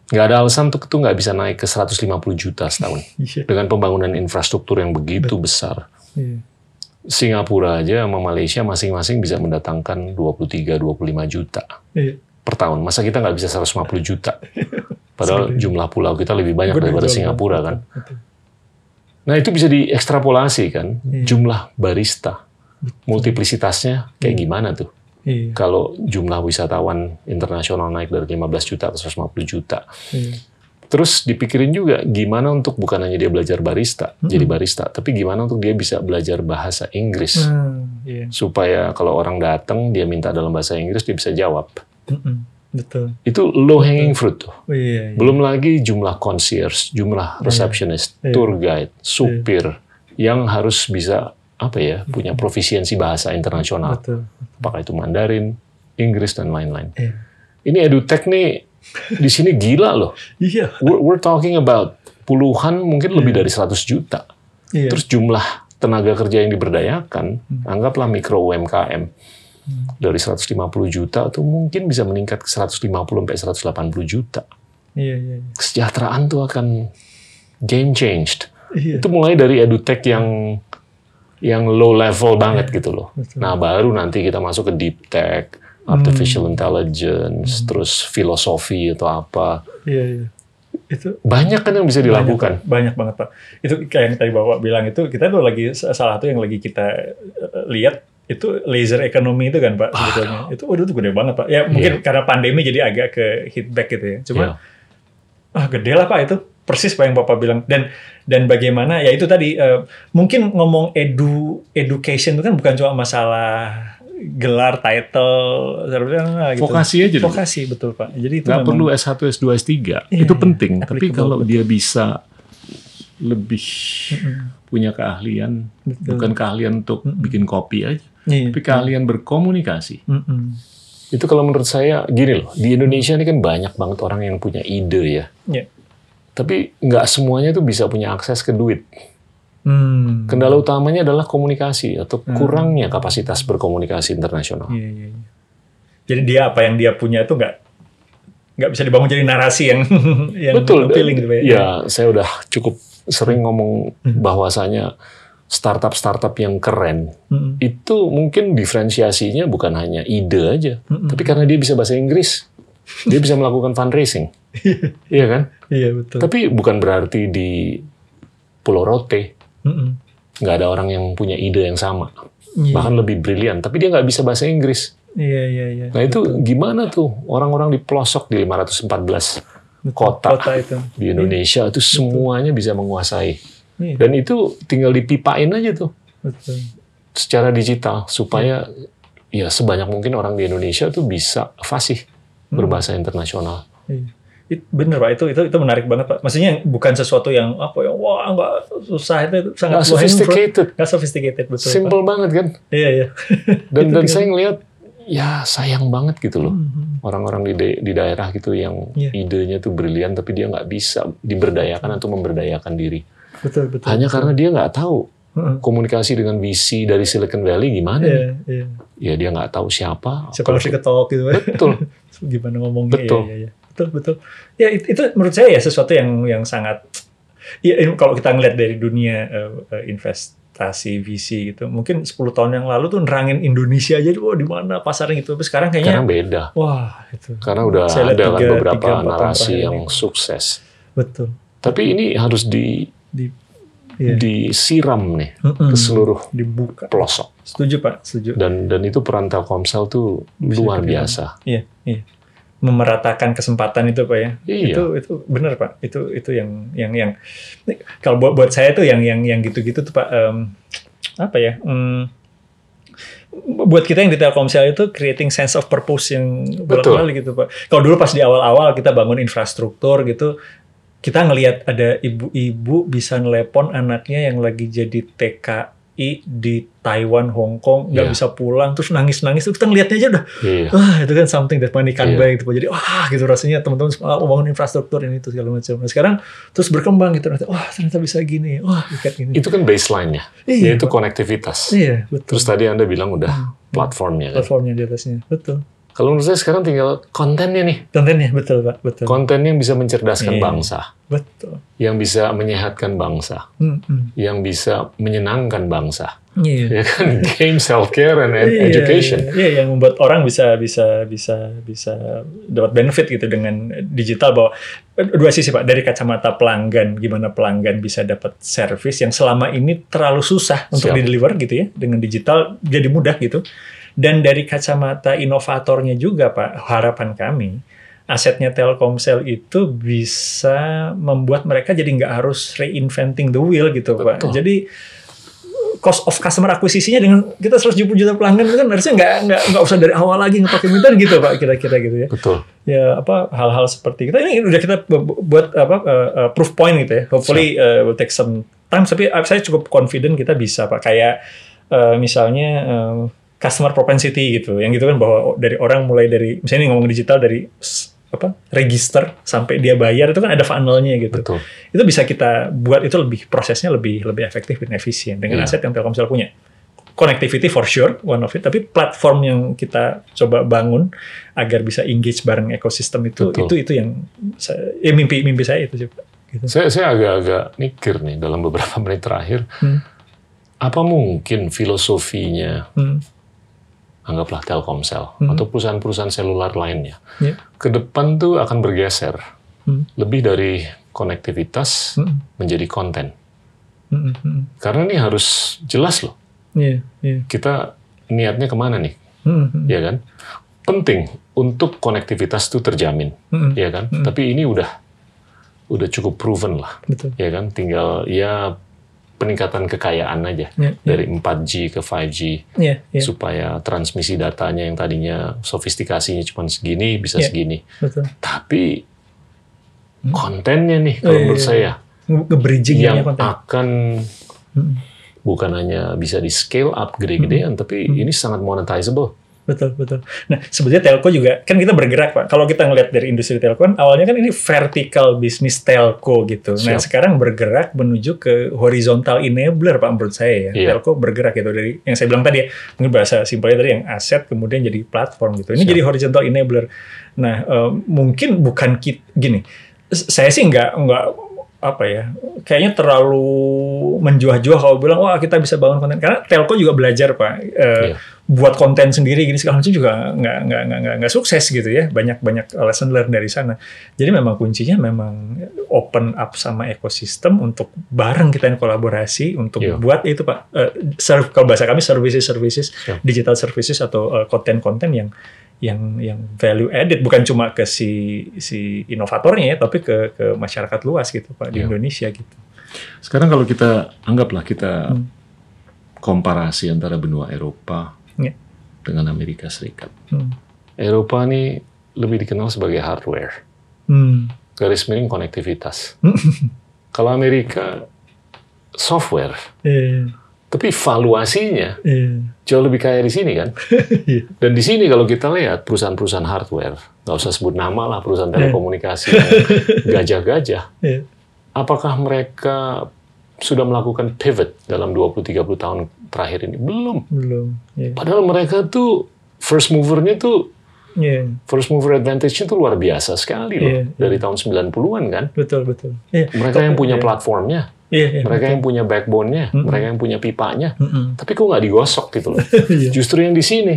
B: Nggak ada alasan untuk itu nggak bisa naik ke 150 juta setahun. (laughs)
A: Iya.
B: Dengan pembangunan infrastruktur yang begitu besar.
A: Iya.
B: Singapura aja sama Malaysia masing-masing bisa mendatangkan 23-25 juta
A: Iya.
B: per tahun. Masa kita nggak bisa 150 juta? (laughs) Padahal jumlah pulau kita lebih banyak
A: Benar,
B: daripada Singapura kan. Nah itu bisa diekstrapolasi kan,
A: Iya.
B: jumlah barista. Multiplisitasnya kayak gimana tuh?
A: Iya.
B: Kalau jumlah wisatawan internasional naik dari 15 juta ke 150 juta.
A: Iya.
B: Terus dipikirin juga gimana untuk bukan hanya dia belajar barista, jadi barista, tapi gimana untuk dia bisa belajar bahasa Inggris.
A: Hmm, iya.
B: Supaya kalau orang datang dia minta dalam bahasa Inggris dia bisa jawab.
A: Mm-mm. Betul.
B: Itu low hanging fruit tuh.
A: Oh, iya, iya.
B: Belum lagi jumlah concierge, jumlah receptionist,
A: Iya.
B: tour guide, supir yang harus bisa apa ya punya profisiensi bahasa internasional.
A: Betul.
B: Apakah itu Mandarin, Inggris dan lain-lain.
A: Iya.
B: Ini edutech nih di sini gila loh.
A: Iya.
B: We're, we're talking about puluhan mungkin lebih dari 100 juta.
A: Iya.
B: Terus jumlah tenaga kerja yang diberdayakan, anggaplah mikro UMKM. Dari 150 juta tuh mungkin bisa meningkat ke 150 sampai 180 juta.
A: Iya, iya, iya.
B: kesejahteraan tuh akan game changed.
A: Iya.
B: Itu mulai dari edutech yang yang low level banget gitu loh.
A: betul.
B: Nah, baru nanti kita masuk ke deep tech, artificial intelligence, terus filosofi atau apa.
A: Iya, iya. Itu
B: Banyak kan yang bisa dilakukan.
A: Banyak, banget Pak. Itu kayak yang tadi Bapak bilang itu kita tuh lagi salah satu yang lagi kita eh, lihat itu laser ekonomi itu kan Pak sebetulnya. Itu waduh itu gede banget Pak. Ya mungkin karena pandemi jadi agak ke hit back gitu ya. Cuma
B: Iya.
A: ah gede lah Pak itu persis Pak yang Bapak bilang dan dan bagaimana ya itu tadi eh, mungkin ngomong edu education itu kan bukan cuma masalah gelar title gitu.
B: Vokasi aja dulu.
A: Vokasi betul Pak. Jadi itu
B: Nggak
A: memang-
B: perlu S1, S2, S3.
A: Iya,
B: itu
A: iya.
B: penting. Tapi
A: Applicable,
B: kalau dia bisa lebih punya keahlian,
A: Betul.
B: bukan keahlian untuk bikin kopi aja,
A: Iya.
B: tapi keahlian berkomunikasi.
A: Mm-mm.
B: Itu kalau menurut saya gini loh, di Indonesia ini kan banyak banget orang yang punya ide ya.
A: Iya.
B: Tapi nggak semuanya tuh bisa punya akses ke duit.
A: Hmm.
B: Kendala utamanya adalah komunikasi atau kurangnya kapasitas berkomunikasi internasional.
A: Iya, iya, iya. Jadi dia apa yang dia punya itu nggak nggak bisa dibangun jadi narasi yang (laughs) yang
B: Betul.
A: appealing gitu ya.
B: Ya, saya udah cukup sering ngomong bahwasanya startup-startup yang keren
A: Mm-mm.
B: itu mungkin diferensiasinya bukan hanya ide aja, tapi karena dia bisa bahasa Inggris, dia bisa melakukan fundraising, iya kan?
A: Iya betul.
B: Tapi bukan berarti di Pulau Rote nggak ada orang yang punya ide yang sama,
A: Iya.
B: bahkan lebih brilian, tapi dia nggak bisa bahasa Inggris.
A: Iya iya iya.
B: Nah itu gimana tuh orang-orang di pelosok di 514 kota,
A: Kota itu.
B: di Indonesia itu semuanya bisa menguasai.
A: Iya,
B: Dan itu tinggal dipipain aja tuh
A: betul.
B: secara digital supaya ya sebanyak mungkin orang di Indonesia tuh bisa fasih berbahasa internasional.
A: Iya. It, bener pak itu itu itu menarik banget pak. Maksudnya bukan sesuatu yang apa yang wah nggak susah itu, itu sangat
B: Nggak sophisticated,
A: Nggak sophisticated betul.
B: simple banget kan.
A: Pak. Iya iya. (laughs)
B: Dan dan saya ngelihat ya sayang banget gitu loh
A: Mhm.
B: orang-orang di da- di daerah gitu yang
A: Iya.
B: idenya tuh brilian tapi dia nggak bisa diberdayakan atau memberdayakan diri.
A: Betul betul.
B: Hanya karena dia nggak tahu. Komunikasi dengan VC dari Silicon Valley gimana nih.
A: Iya iya.
B: Ya dia nggak tahu siapa.
A: Siapa harus diketok gitu. Pak.
B: Betul. (laughs)
A: gimana ngomongnya
B: Betul.
A: Iya, iya, iya. betul betul ya itu, itu menurut saya ya sesuatu yang yang sangat ya ini kalau kita ngeliat dari dunia eh, eh, invest presentasi visi gitu. Mungkin 10 tahun yang lalu tuh nerangin Indonesia aja, wah di mana pasarnya gitu. Tapi sekarang kayaknya,
B: Sekarang beda.
A: wah itu.
B: Karena udah
A: Saya
B: ada kan
A: tiga-
B: beberapa
A: tiga, empat tahun
B: narasi
A: terakhir
B: yang
A: ini.
B: sukses.
A: Betul.
B: Tapi ini harus di
A: Di, iya.
B: disiram nih
A: Mm-mm.
B: ke seluruh
A: dibuka.
B: pelosok.
A: Setuju Pak, setuju.
B: Dan dan itu peran Telkomsel tuh
A: Bisa
B: luar biasa.
A: Iya, iya. Memeratakan kesempatan itu Pak ya.
B: Iya.
A: Itu itu benar Pak. Itu itu yang yang yang kalau buat buat saya tuh yang yang yang gitu-gitu tuh Pak em, apa ya? em, buat kita yang di Telkomsel itu creating sense of purpose yang bolak-balik gitu Pak. Kalau dulu pas di awal-awal kita bangun infrastruktur gitu, kita ngelihat ada ibu-ibu bisa nelepon anaknya yang lagi jadi TKI di Taiwan, Hong Kong, nggak
B: Iya.
A: bisa pulang, terus nangis-nangis, terus kita ngelihatnya aja udah
B: Iya.
A: wah itu kan something that money can
B: Iya.
A: buy gitu jadi wah gitu rasanya teman-teman semua oh, bangun infrastruktur ini itu segala macam nah sekarang terus berkembang gitu ternyata wah ternyata bisa gini wah kayak gini
B: Itu kan baseline-nya,
A: Iya,
B: yaitu
A: Pak.
B: konektivitas.
A: iya betul
B: Terus tadi Anda bilang udah platformnya kan.
A: platformnya di atasnya betul
B: Kalau menurut saya sekarang tinggal kontennya nih.
A: kontennya betul pak betul
B: Konten yang bisa mencerdaskan
A: Iya.
B: bangsa,
A: betul
B: yang bisa menyehatkan bangsa,
A: Hmm, hmm.
B: yang bisa menyenangkan bangsa.
A: iya
B: Ya kan, (laughs) games, healthcare, and ed-
A: Iya,
B: education.
A: Iya, iya, yang membuat orang bisa bisa bisa bisa dapat benefit gitu dengan digital bahwa dua sisi pak dari kacamata pelanggan gimana pelanggan bisa dapat service yang selama ini terlalu susah untuk
B: Siap.
A: di deliver gitu ya dengan digital jadi mudah gitu dan dari kacamata inovatornya juga pak harapan kami asetnya Telkomsel itu bisa membuat mereka jadi nggak harus reinventing the wheel gitu pak.
B: Betul.
A: jadi cost of customer akuisisinya dengan kita 170 juta pelanggan itu kan harusnya nggak nggak nggak usah dari awal lagi ngetok minta gitu pak kira-kira gitu ya.
B: Betul.
A: ya apa hal-hal seperti kita ini udah kita bu- bu- buat apa uh, uh, proof point gitu ya. Hopefully uh, will take some time. Tapi saya cukup confident kita bisa pak. Kayak uh, misalnya uh, customer propensity gitu yang gitu kan bahwa dari orang mulai dari misalnya ini ngomong digital dari apa register sampai dia bayar itu kan ada funnelnya gitu
B: Betul.
A: itu bisa kita buat itu lebih prosesnya lebih lebih efektif dan efisien dengan
B: Iya.
A: aset yang Telkomsel punya. Connectivity for sure one of it, tapi platform yang kita coba bangun agar bisa engage bareng ekosistem itu
B: Betul.
A: itu itu yang saya, ya mimpi mimpi saya itu sih. Gitu.
B: Saya, saya agak-agak mikir nih dalam beberapa (laughs) menit terakhir,
A: Hmm.
B: apa mungkin filosofinya
A: Hmm.
B: Anggaplah Telkomsel
A: Hmm.
B: atau perusahaan-perusahaan selular lainnya
A: Ya.
B: ke depan tuh akan bergeser
A: Hmm.
B: lebih dari konektivitas
A: Hmm.
B: menjadi konten.
A: Hmm. Hmm.
B: Karena ini harus jelas loh
A: Iya, iya.
B: kita niatnya ke mana nih,
A: Hmm. Hmm.
B: ya kan? Penting untuk konektivitas itu terjamin,
A: Hmm.
B: ya kan?
A: Hmm.
B: Tapi ini udah udah cukup proven lah,
A: Betul.
B: ya kan? Tinggal ya peningkatan kekayaan aja
A: Ya, ya.
B: dari 4G ke 5G
A: Iya, iya.
B: supaya transmisi datanya yang tadinya sofistikasinya cuma segini bisa
A: Iya.
B: segini.
A: Betul.
B: Tapi kontennya nih kalau
A: Iya,
B: menurut
A: iya,
B: saya
A: Nge-bridging
B: yang
A: konten.
B: akan
A: Hmm.
B: bukan hanya bisa di scale up gede-gedean, tapi
A: Hmm.
B: ini sangat monetizable.
A: Betul, betul. Nah, sebetulnya telco juga, kan kita bergerak, Pak. Kalau kita ngelihat dari industri telco, kan awalnya kan ini vertical bisnis telco gitu. Nah,
B: Siap.
A: sekarang bergerak menuju ke horizontal enabler, Pak, menurut saya ya.
B: Iya.
A: Telco bergerak gitu. Dari yang saya bilang tadi ya, mungkin bahasa simpelnya tadi yang aset kemudian jadi platform gitu. Ini
B: Siap.
A: jadi horizontal enabler. Nah, eh, mungkin bukan kit, gini, saya sih nggak, nggak apa ya, kayaknya terlalu menjuah-juah kalau bilang, wah kita bisa bangun konten. Karena telco juga belajar, Pak. Eh,
B: Iya.
A: buat konten sendiri gini segala macam juga nggak nggak nggak nggak nggak sukses gitu ya banyak banyak lesson learn dari sana jadi memang kuncinya memang open up sama ekosistem untuk bareng kita yang kolaborasi untuk
B: Iya.
A: buat itu pak eh, serv- kalau bahasa kami services services
B: Siap.
A: digital services atau eh, konten-konten yang yang yang value added bukan cuma ke si si inovatornya ya tapi ke ke masyarakat luas gitu pak di
B: Iya.
A: Indonesia gitu
B: Sekarang kalau kita anggaplah kita
A: Hmm.
B: komparasi antara benua Eropa
A: Iya.
B: dengan Amerika Serikat.
A: hmm.
B: Eropa ini lebih dikenal sebagai hardware,
A: Hmm.
B: garis miring konektivitas. (laughs) Kalau Amerika software,
A: Eh,
B: tapi valuasinya
A: eh,
B: jauh lebih kaya di sini kan. (laughs)
A: iya.
B: Dan di sini kalau kita lihat perusahaan-perusahaan hardware, nggak usah sebut nama lah perusahaan
A: Iya.
B: telekomunikasi (laughs) gajah-gajah.
A: Iya.
B: Apakah mereka sudah melakukan pivot dalam 20-30 tahun terakhir ini? Belum.
A: belum Iya.
B: Padahal mereka tuh first movernya tuh
A: Iya.
B: first mover advantage-nya tuh luar biasa sekali loh.
A: Iya, iya.
B: Dari tahun 90-an kan.
A: betul betul Iya.
B: Mereka yang punya
A: Iya.
B: platformnya.
A: Iya, iya,
B: mereka
A: betul.
B: yang punya backbone-nya,
A: Mm-mm.
B: mereka yang punya pipanya.
A: Mm-mm.
B: Tapi kok nggak digosok gitu loh. (laughs)
A: Iya.
B: Justru yang di sini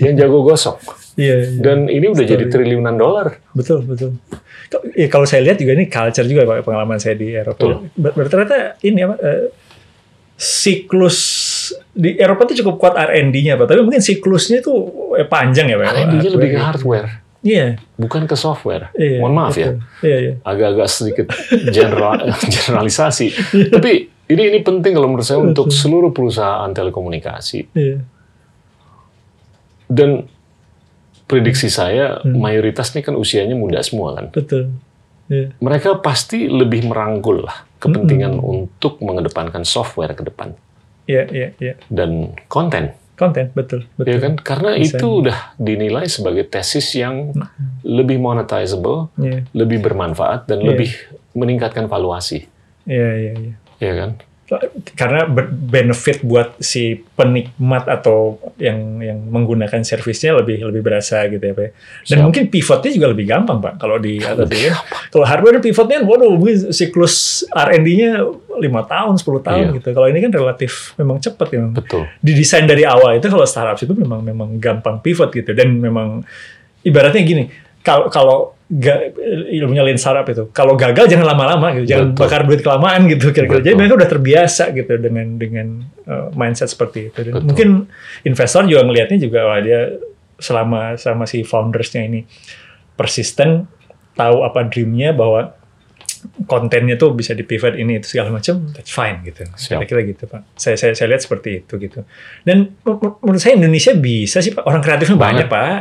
B: yang jago gosok.
A: Iya, iya.
B: Dan ini udah jadi
A: Story.
B: triliunan dolar.
A: Betul, betul. Ya, kalau saya lihat juga ini culture juga Pak, pengalaman saya di Eropa.
B: Betul.
A: Ber- ternyata ini apa eh, siklus di Eropa itu cukup kuat R&D-nya Pak, tapi mungkin siklusnya itu eh, panjang ya Pak.
B: R&D-nya lebih ke
A: Hardware. Iya.
B: bukan ke software.
A: Iya,
B: Mohon maaf ya,
A: betul. Iya, iya.
B: agak-agak sedikit general, (laughs) generalisasi. Tapi ini ini penting kalau menurut saya untuk seluruh perusahaan telekomunikasi.
A: Iya.
B: Dan prediksi saya
A: Hmm.
B: mayoritas ini kan usianya muda semua kan.
A: Betul. Iya.
B: Mereka pasti lebih merangkul lah kepentingan untuk mengedepankan software ke depan
A: Iya, iya, iya.
B: dan konten.
A: Konten, betul, betul.
B: Ya kan? Karena
A: Desain.
B: itu udah dinilai sebagai tesis yang lebih monetizable,
A: Iya,
B: lebih bermanfaat dan
A: Iya.
B: lebih meningkatkan valuasi.
A: iya, iya, iya.
B: Ya kan?
A: Karena benefit buat si penikmat atau yang yang menggunakan servisnya lebih lebih berasa gitu ya pak. Dan
B: Siap.
A: mungkin pivotnya juga lebih gampang pak kalau di atas ya. Kalau hardware pivotnya, waduh, mungkin siklus R&D-nya lima tahun, 10 tahun
B: Iya.
A: gitu. Kalau ini kan relatif memang cepat ya.
B: Betul.
A: Didesain dari awal itu kalau startup itu memang memang gampang pivot gitu dan memang ibaratnya gini. Kalau kalau ga, ilmunya lean startup itu, kalau gagal jangan lama-lama gitu, jangan
B: Betul.
A: bakar duit kelamaan gitu kira-kira. Jadi mereka udah terbiasa gitu dengan dengan uh, mindset seperti itu. Dan
B: Betul.
A: mungkin investor juga ngelihatnya juga wah dia selama sama si foundersnya ini persisten tahu apa dreamnya bahwa kontennya tuh bisa di pivot ini itu segala macam that's fine gitu kira-kira gitu pak saya saya saya lihat seperti itu gitu dan men- men- menurut saya Indonesia bisa sih pak orang kreatifnya banyak,
B: Banyak.
A: pak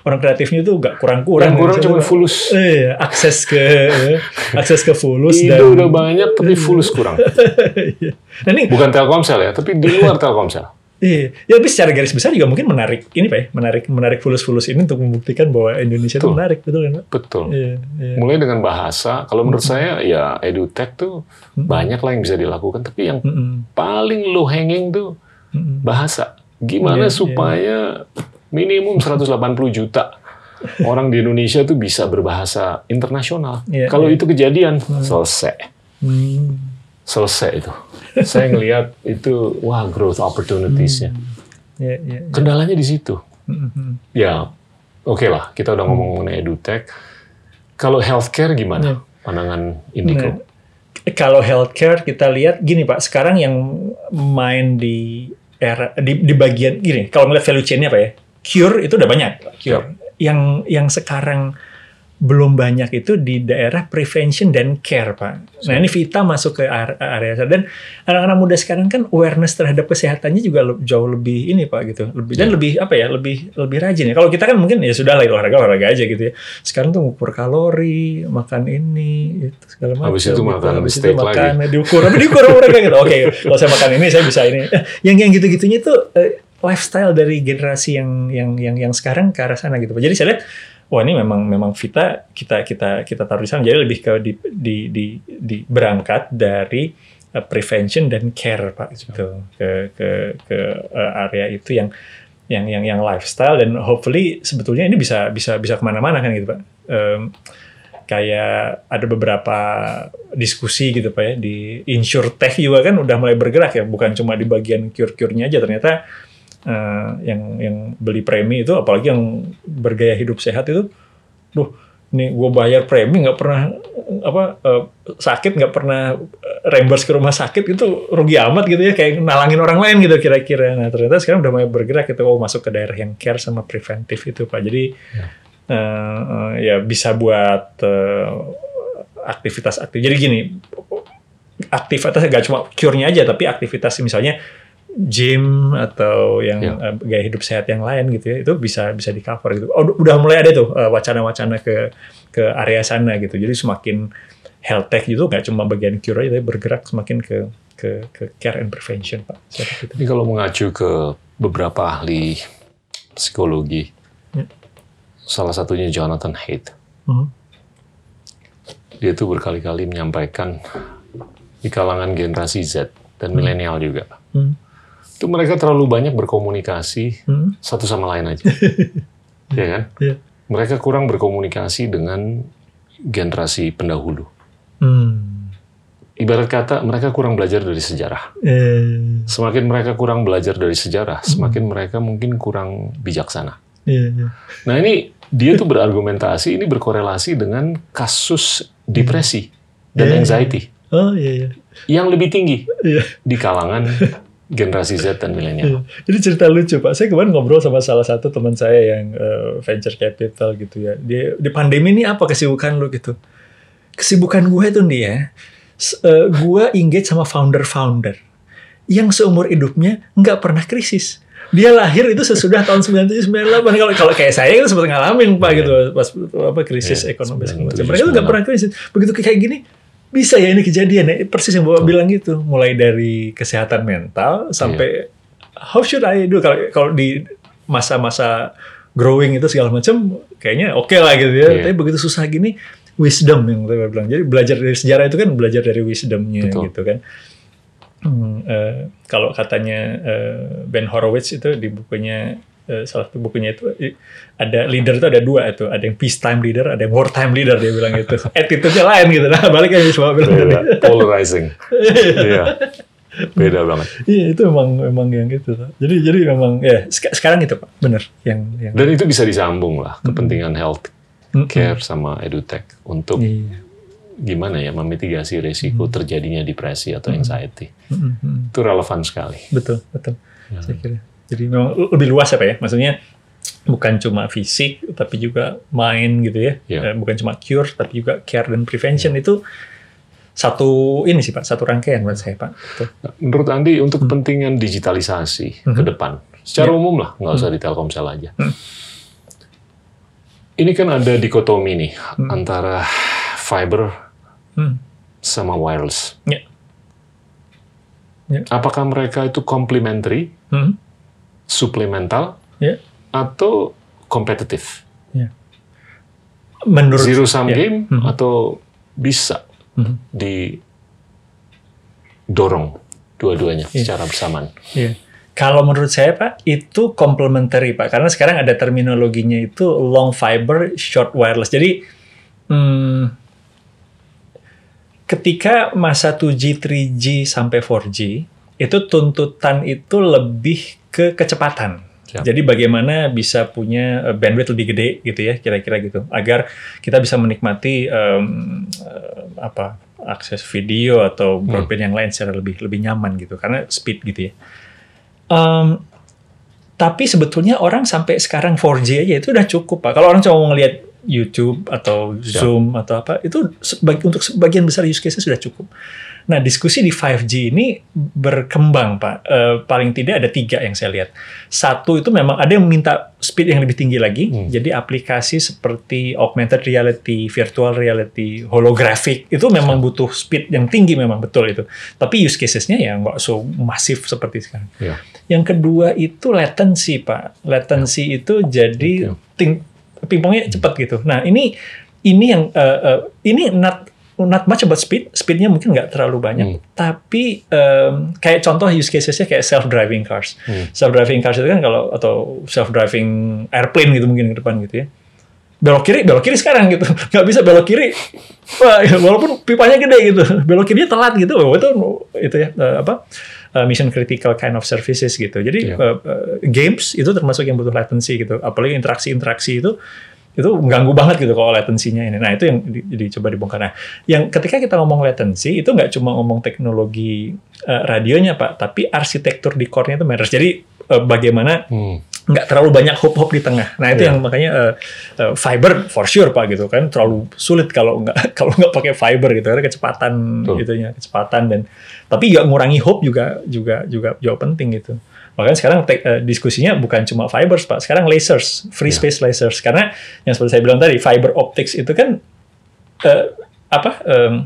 A: orang kreatifnya tuh gak kurang-kurang
B: Yang kurang
A: Indonesia
B: cuma fulus.
A: eh, akses ke (laughs) akses ke fulus
B: Indo
A: dan
B: udah banyak tapi fulus kurang. (laughs)
A: Nah ini
B: Bukan Telkomsel ya, tapi di luar Telkomsel.
A: Iya, ya tapi secara garis besar juga mungkin menarik ini pak ya, menarik menarik fulus-fulus ini untuk membuktikan bahwa Indonesia itu menarik betul kan?
B: Betul.
A: Iya, iya.
B: Mulai dengan bahasa, kalau menurut saya ya edutech tuh banyak lah yang bisa dilakukan, tapi yang
A: Mm-mm,
B: paling low hanging tuh
A: mm-mm.
B: bahasa. Gimana
A: Iya, iya.
B: supaya minimum 180 juta orang di Indonesia tuh bisa berbahasa internasional.
A: Iya,
B: Kalau
A: iya.
B: itu kejadian, selesai.
A: Hmm,
B: Selesai itu. Saya ngelihat itu, wah growth opportunities-nya.
A: iya, iya, iya.
B: Kendalanya di situ.
A: Mm-mm.
B: Ya, oke lah, kita udah ngomong mengenai edutech. Kalau healthcare gimana?
A: Iya.
B: Pandangan Indigo?
A: Nah, kalau healthcare kita lihat gini pak, sekarang yang main di era di, di bagian gini, kalau ngeliat value chain-nya apa ya, cure itu udah banyak, cure. Yang yang sekarang belum banyak itu di daerah prevention dan care pak. Nah ini Vita masuk ke are- area dan anak-anak muda sekarang kan awareness terhadap kesehatannya juga jauh lebih ini pak gitu, lebih dan lebih apa ya, lebih lebih rajin ya. Kalau kita kan mungkin ya sudah lah olahraga olahraga aja gitu ya. Sekarang tuh ngukur kalori, makan ini, itu segala macam.
B: Habis itu makan
A: Habis
B: steak
A: itu makan,
B: lagi.
A: diukur, tapi diukur mereka gitu. Oke, kalau saya makan ini saya bisa ini. Yang yang gitu-gitunya tuh eh, lifestyle dari generasi yang yang yang yang sekarang ke arah sana gitu. Pak. Jadi saya lihat wah ini memang memang Vita kita kita kita taruh di sana jadi lebih ke di di di, di- berangkat dari eh, prevention dan care Pak gitu ke ke ke eh, area itu yang yang yang yang lifestyle dan hopefully sebetulnya ini bisa bisa bisa ke mana-mana kan gitu Pak. Em, kayak ada beberapa diskusi gitu pak ya di insurtech juga kan udah mulai bergerak ya bukan cuma di bagian cure-cure-nya aja ternyata eh, yang yang beli premi itu apalagi yang bergaya hidup sehat itu duh nih gue bayar premi nggak pernah apa eh, sakit nggak pernah eh, reimburse ke rumah sakit itu rugi amat gitu ya kayak nalangin orang lain gitu kira-kira. Nah ternyata sekarang udah mulai bergerak gitu oh masuk ke daerah yang care sama preventif itu pak. Jadi eh, eh, ya bisa buat eh, aktivitas aktif. Jadi gini aktivitas gak cuma cure-nya aja tapi aktivitas misalnya gym atau yang
B: Ya.
A: eh, gaya hidup sehat yang lain gitu ya itu bisa bisa di cover gitu oh, udah mulai ada tuh eh, wacana-wacana ke ke area sana gitu jadi semakin health tech itu nggak cuma bagian cure aja tapi bergerak semakin ke ke ke care and prevention pak Seperti itu.
B: Ini kalau mengacu ke beberapa ahli psikologi,
A: Ya.
B: salah satunya Jonathan Haidt,
A: Mhm.
B: dia tuh berkali-kali menyampaikan di kalangan generasi Z dan milenial juga,
A: Hmm.
B: Itu mereka terlalu banyak berkomunikasi
A: Hmm.
B: satu sama lain aja, (laughs) ya kan?
A: Iya.
B: Mereka kurang berkomunikasi dengan generasi pendahulu.
A: Hmm.
B: ibarat kata mereka kurang belajar dari sejarah.
A: Eh,
B: Semakin mereka kurang belajar dari sejarah, semakin mereka mungkin kurang bijaksana.
A: iya, iya.
B: Nah ini dia tuh berargumentasi ini berkorelasi dengan kasus depresi dan
A: Iya, iya.
B: anxiety
A: Oh iya iya.
B: yang lebih tinggi
A: Iya.
B: di kalangan (laughs) generasi Z dan milenial.
A: Jadi cerita lucu Pak, saya kemarin ngobrol sama salah satu teman saya yang eh, venture capital gitu ya. Dia di pandemi ini apa kesibukan lu gitu? Kesibukan gue tuh nih ya, s- eh, gue engage sama founder-founder yang seumur hidupnya nggak pernah krisis. Dia lahir itu sesudah tahun 97 98. Kalau kalau kayak saya itu sempat ngalamin Pak gitu pas apa krisis
B: Iya,
A: ekonomi segala
B: 97,
A: macam. Mereka tuh nggak pernah krisis. Begitu kayak gini bisa ya ini kejadian ya. Persis yang bapak bilang gitu. Mulai dari kesehatan mental sampai how should I do? Kalau kalau di masa-masa growing itu segala macam kayaknya oke lah gitu ya.
B: Iya.
A: tapi begitu susah gini wisdom yang saya bilang. Jadi belajar dari sejarah itu kan belajar dari wisdomnya
B: Betul.
A: gitu kan. Hmm, eh, kalau katanya eh, Ben Horowitz itu di bukunya eh, salah satu bukunya itu ada leader itu ada dua itu ada yang peacetime leader ada yang wartime leader dia bilang gitu (laughs) attitude-nya lain gitu nah balik aja semua bilang.
B: Beda, (laughs) polarizing. Iya. Beda banget.
A: iya itu memang memang yang gitu tuh. jadi jadi memang ya sek- sekarang itu pak bener yang yang
B: Dan itu bisa disambung lah kepentingan health
A: Mm-mm.
B: care sama edutech untuk
A: Iya.
B: gimana ya memitigasi resiko terjadinya depresi atau anxiety. Itu relevan sekali.
A: betul betul saya kira jadi memang lebih luas apa ya maksudnya bukan cuma fisik tapi juga mind gitu ya
B: Iya.
A: Eh, bukan cuma cure tapi juga care dan prevention itu satu ini sih pak satu rangkaian buat saya pak.
B: Nah, Menurut Andi untuk kepentingan digitalisasi ke depan, secara umum lah, nggak usah di Telkomsel aja. Ini kan ada dikotomi nih antara fiber
A: Hmm.
B: sama wireless.
A: Ya. Ya.
B: Apakah mereka itu complementary,
A: Hmm.
B: Supplemental,
A: Ya.
B: atau kompetitif?
A: menurut
B: Zero sum
A: ya.
B: game
A: Mhm.
B: atau bisa
A: Mhm.
B: didorong dua-duanya
A: Iya.
B: secara bersamaan?
A: Iya. Kalau menurut saya Pak, itu complementary Pak, karena sekarang ada terminologinya itu long fiber, short wireless. Jadi hmm, ketika masa 2G, 3G sampai 4G, itu tuntutan itu lebih ke kecepatan.
B: Siap.
A: Jadi bagaimana bisa punya eh, bandwidth lebih gede gitu ya, kira-kira gitu, agar kita bisa menikmati em, eh, apa akses video atau broadband yang lain secara lebih lebih nyaman gitu, karena speed gitu ya. Em, tapi sebetulnya orang sampai sekarang 4G aja itu udah cukup pak. Kalau orang cuma mau ngelihat YouTube atau Zoom atau apa itu sebagi, untuk sebagian besar use case sudah cukup. Nah diskusi di 5G ini berkembang pak. Eh, paling tidak ada tiga yang saya lihat. Satu itu memang ada yang minta speed yang lebih tinggi lagi.
B: Hmm.
A: Jadi aplikasi seperti augmented reality, virtual reality, holographic itu memang butuh speed yang tinggi memang betul itu. Tapi use casesnya ya nggak so masif seperti sekarang.
B: Ya.
A: Yang kedua itu latency, Pak. Latency itu jadi ting pingpongnya cepat gitu. Nah, ini ini yang eh, eh, ini not not much about speed. Speednya mungkin nggak terlalu banyak.
B: Hmm.
A: Tapi em, kayak contoh use casesnya kayak self driving cars.
B: Hmm.
A: Self driving cars itu kan kalau atau self driving airplane gitu mungkin ke depan gitu ya. Belok kiri, belok kiri sekarang gitu. (laughs) Nggak bisa belok kiri. (laughs) Walaupun pipanya gede gitu. (laughs) Belok kirinya telat gitu. Wah, itu itu ya eh, apa? eh, mission critical kind of services gitu. Jadi
B: Iya.
A: eh, games itu termasuk yang butuh latency gitu. Apalagi interaksi-interaksi itu itu mengganggu banget gitu kalau latensinya ini. Nah itu yang di, dicoba dibongkar. Nah, yang ketika kita ngomong latency itu nggak cuma ngomong teknologi eh, radionya pak, tapi arsitektur di core-nya itu matters. Jadi eh, bagaimana
B: Hmm.
A: nggak terlalu banyak hop-hop di tengah. Nah itu
B: Iya.
A: yang makanya eh, eh, fiber for sure pak gitu kan terlalu sulit kalau nggak (laughs) kalau nggak pakai fiber gitu karena kecepatan
B: Betul.
A: itunya kecepatan dan tapi nggak ngurangi hop juga juga juga jauh penting gitu. Makanya sekarang tek- eh, diskusinya bukan cuma fibers pak, sekarang lasers, free
B: Iya.
A: space lasers karena yang seperti saya bilang tadi fiber optics itu kan eh, apa em,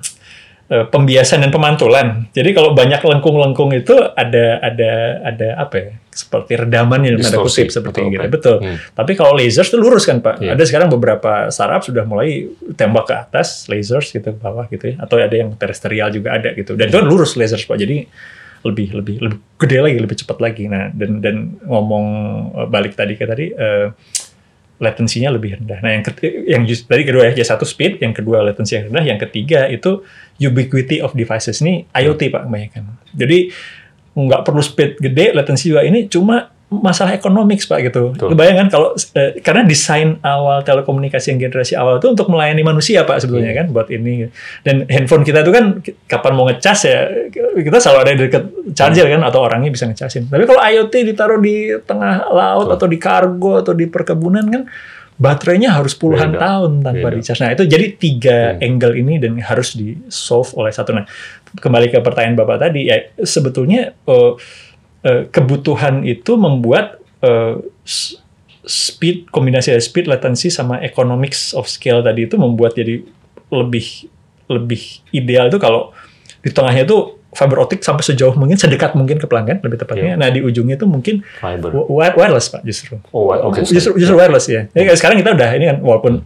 A: eh, pembiasan dan pemantulan. Jadi kalau banyak lengkung-lengkung itu ada ada ada apa ya? Seperti dalam tanda
B: Distorsi,
A: kutip seperti gitu. Betul.
B: Hmm.
A: Tapi kalau lasers itu lurus kan Pak.
B: Iya.
A: Ada sekarang beberapa startup sudah mulai tembak ke atas lasers gitu ke bawah gitu ya. Atau ada yang terestrial juga ada gitu. Dan itu kan lurus lasers Pak. Jadi lebih lebih lebih gede lagi, lebih cepat lagi. Nah, dan dan ngomong eh, balik tadi ke tadi eh, latensinya lebih rendah. Nah, yang ketiga, yang just, tadi kedua ya, satu speed, yang kedua latensi yang rendah, yang ketiga itu ubiquity of devices ini IoT Pak kebanyakan. Jadi nggak perlu speed gede, latensi juga ini cuma masalah ekonomik Pak gitu.
B: Betul.
A: Kebayangkan kalau eh, karena desain awal telekomunikasi yang generasi awal itu untuk melayani manusia Pak sebetulnya kan buat ini. Dan handphone kita itu kan kapan mau ngecas ya kita selalu ada di dekat charger kan atau orangnya bisa ngecasin. Tapi kalau IoT ditaruh di tengah laut atau di kargo atau di perkebunan kan baterainya harus puluhan
B: Beda.
A: tahun tanpa
B: Beda.
A: di charge. Nah itu jadi tiga
B: Hmm.
A: angle ini dan harus di solve oleh satu. Nah kembali ke pertanyaan bapak tadi ya sebetulnya eh, eh, kebutuhan itu membuat s- speed kombinasi dari speed latency sama economics of scale tadi itu membuat jadi lebih lebih ideal itu kalau di tengahnya itu fiber optic sampai sejauh mungkin sedekat mungkin ke pelanggan lebih tepatnya.
B: Iya.
A: Nah di ujungnya itu mungkin
B: Fiber.
A: wireless pak justru.
B: Oh, oke.
A: Justru, justru wireless ya. Jadi kayak sekarang kita udah ini kan walaupun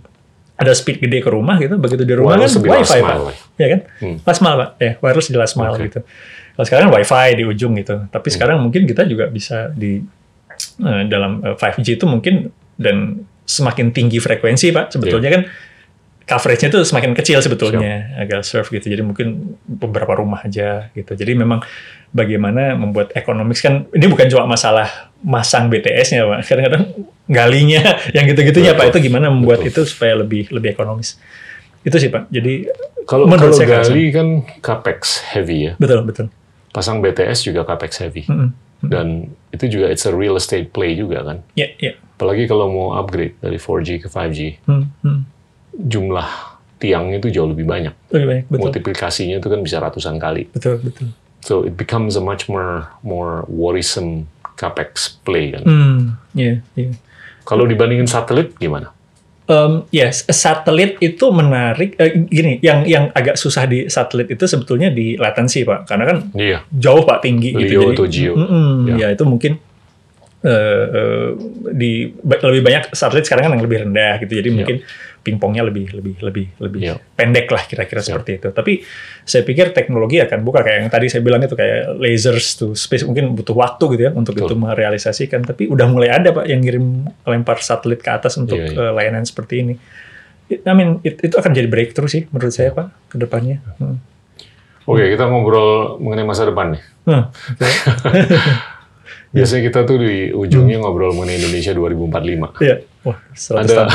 A: ada speed gede ke rumah gitu, begitu di rumah
B: Wireless
A: kan wifi pak,
B: ya.
A: ya kan?
B: Hmm.
A: Last mile pak, ya wireless di last mile
B: Oke.
A: gitu. Kalau sekarang wifi di ujung gitu,
B: Hmm.
A: tapi sekarang mungkin kita juga bisa di eh, dalam eh, 5G itu mungkin dan semakin tinggi frekuensi pak, sebetulnya
B: Iya.
A: kan coverage-nya itu semakin kecil sebetulnya agak serve gitu. Jadi mungkin beberapa rumah aja gitu. Jadi memang bagaimana membuat ekonomis kan ini bukan cuma masalah masang BTS-nya Pak. Kadang-kadang galinya (laughs) yang gitu-gitunya Pak itu gimana membuat
B: Betul.
A: itu supaya lebih lebih ekonomis. Itu sih Pak. Jadi
B: Kalau
A: Menurut
B: kalau
A: saya kan,
B: gali kan capex heavy ya.
A: betul betul.
B: Pasang BTS juga capex heavy.
A: Mm-mm.
B: Dan itu juga it's a real estate play juga kan.
A: Ya, ya.
B: Apalagi kalau mau upgrade dari 4G ke 5G,
A: Hmm, hmm.
B: Jumlah tiang itu jauh lebih banyak.
A: Lebih banyak betul.
B: Multiplikasinya itu kan bisa ratusan kali.
A: Betul, betul.
B: So it becomes a much more more worrisome capex play kan.
A: Hmm, ya, ya.
B: Kalau dibandingin satelit gimana?
A: Um, yes, satelit itu menarik. Eh, gini, yang yang agak susah di satelit itu sebetulnya di latensi pak, karena kan
B: Iya.
A: jauh pak tinggi
B: Leo
A: gitu.
B: atau Geo.
A: Mm-mm,
B: Ya.
A: ya itu mungkin eh, eh, di lebih banyak satelit sekarang kan yang lebih rendah gitu. Jadi
B: Ya.
A: mungkin pingpongnya lebih lebih lebih lebih
B: Ya.
A: pendek lah kira-kira
B: Ya.
A: seperti itu. Tapi saya pikir teknologi akan buka kayak yang tadi saya bilang itu kayak lasers to space mungkin butuh waktu gitu ya untuk
B: Betul.
A: itu merealisasikan. Tapi udah mulai ada pak yang ngirim lempar satelit ke atas untuk
B: Iya, iya.
A: eh, layanan seperti ini. I mean, it- itu akan jadi breakthrough sih menurut saya pak ke depannya. Hmm.
B: Oke, kita ngobrol mengenai masa depan nih.
A: Hmm. (laughs)
B: Biasanya kita tuh di ujungnya ngobrol mengenai Indonesia 2045.
A: Iya. Wah, 100
B: Ada-
A: tahun.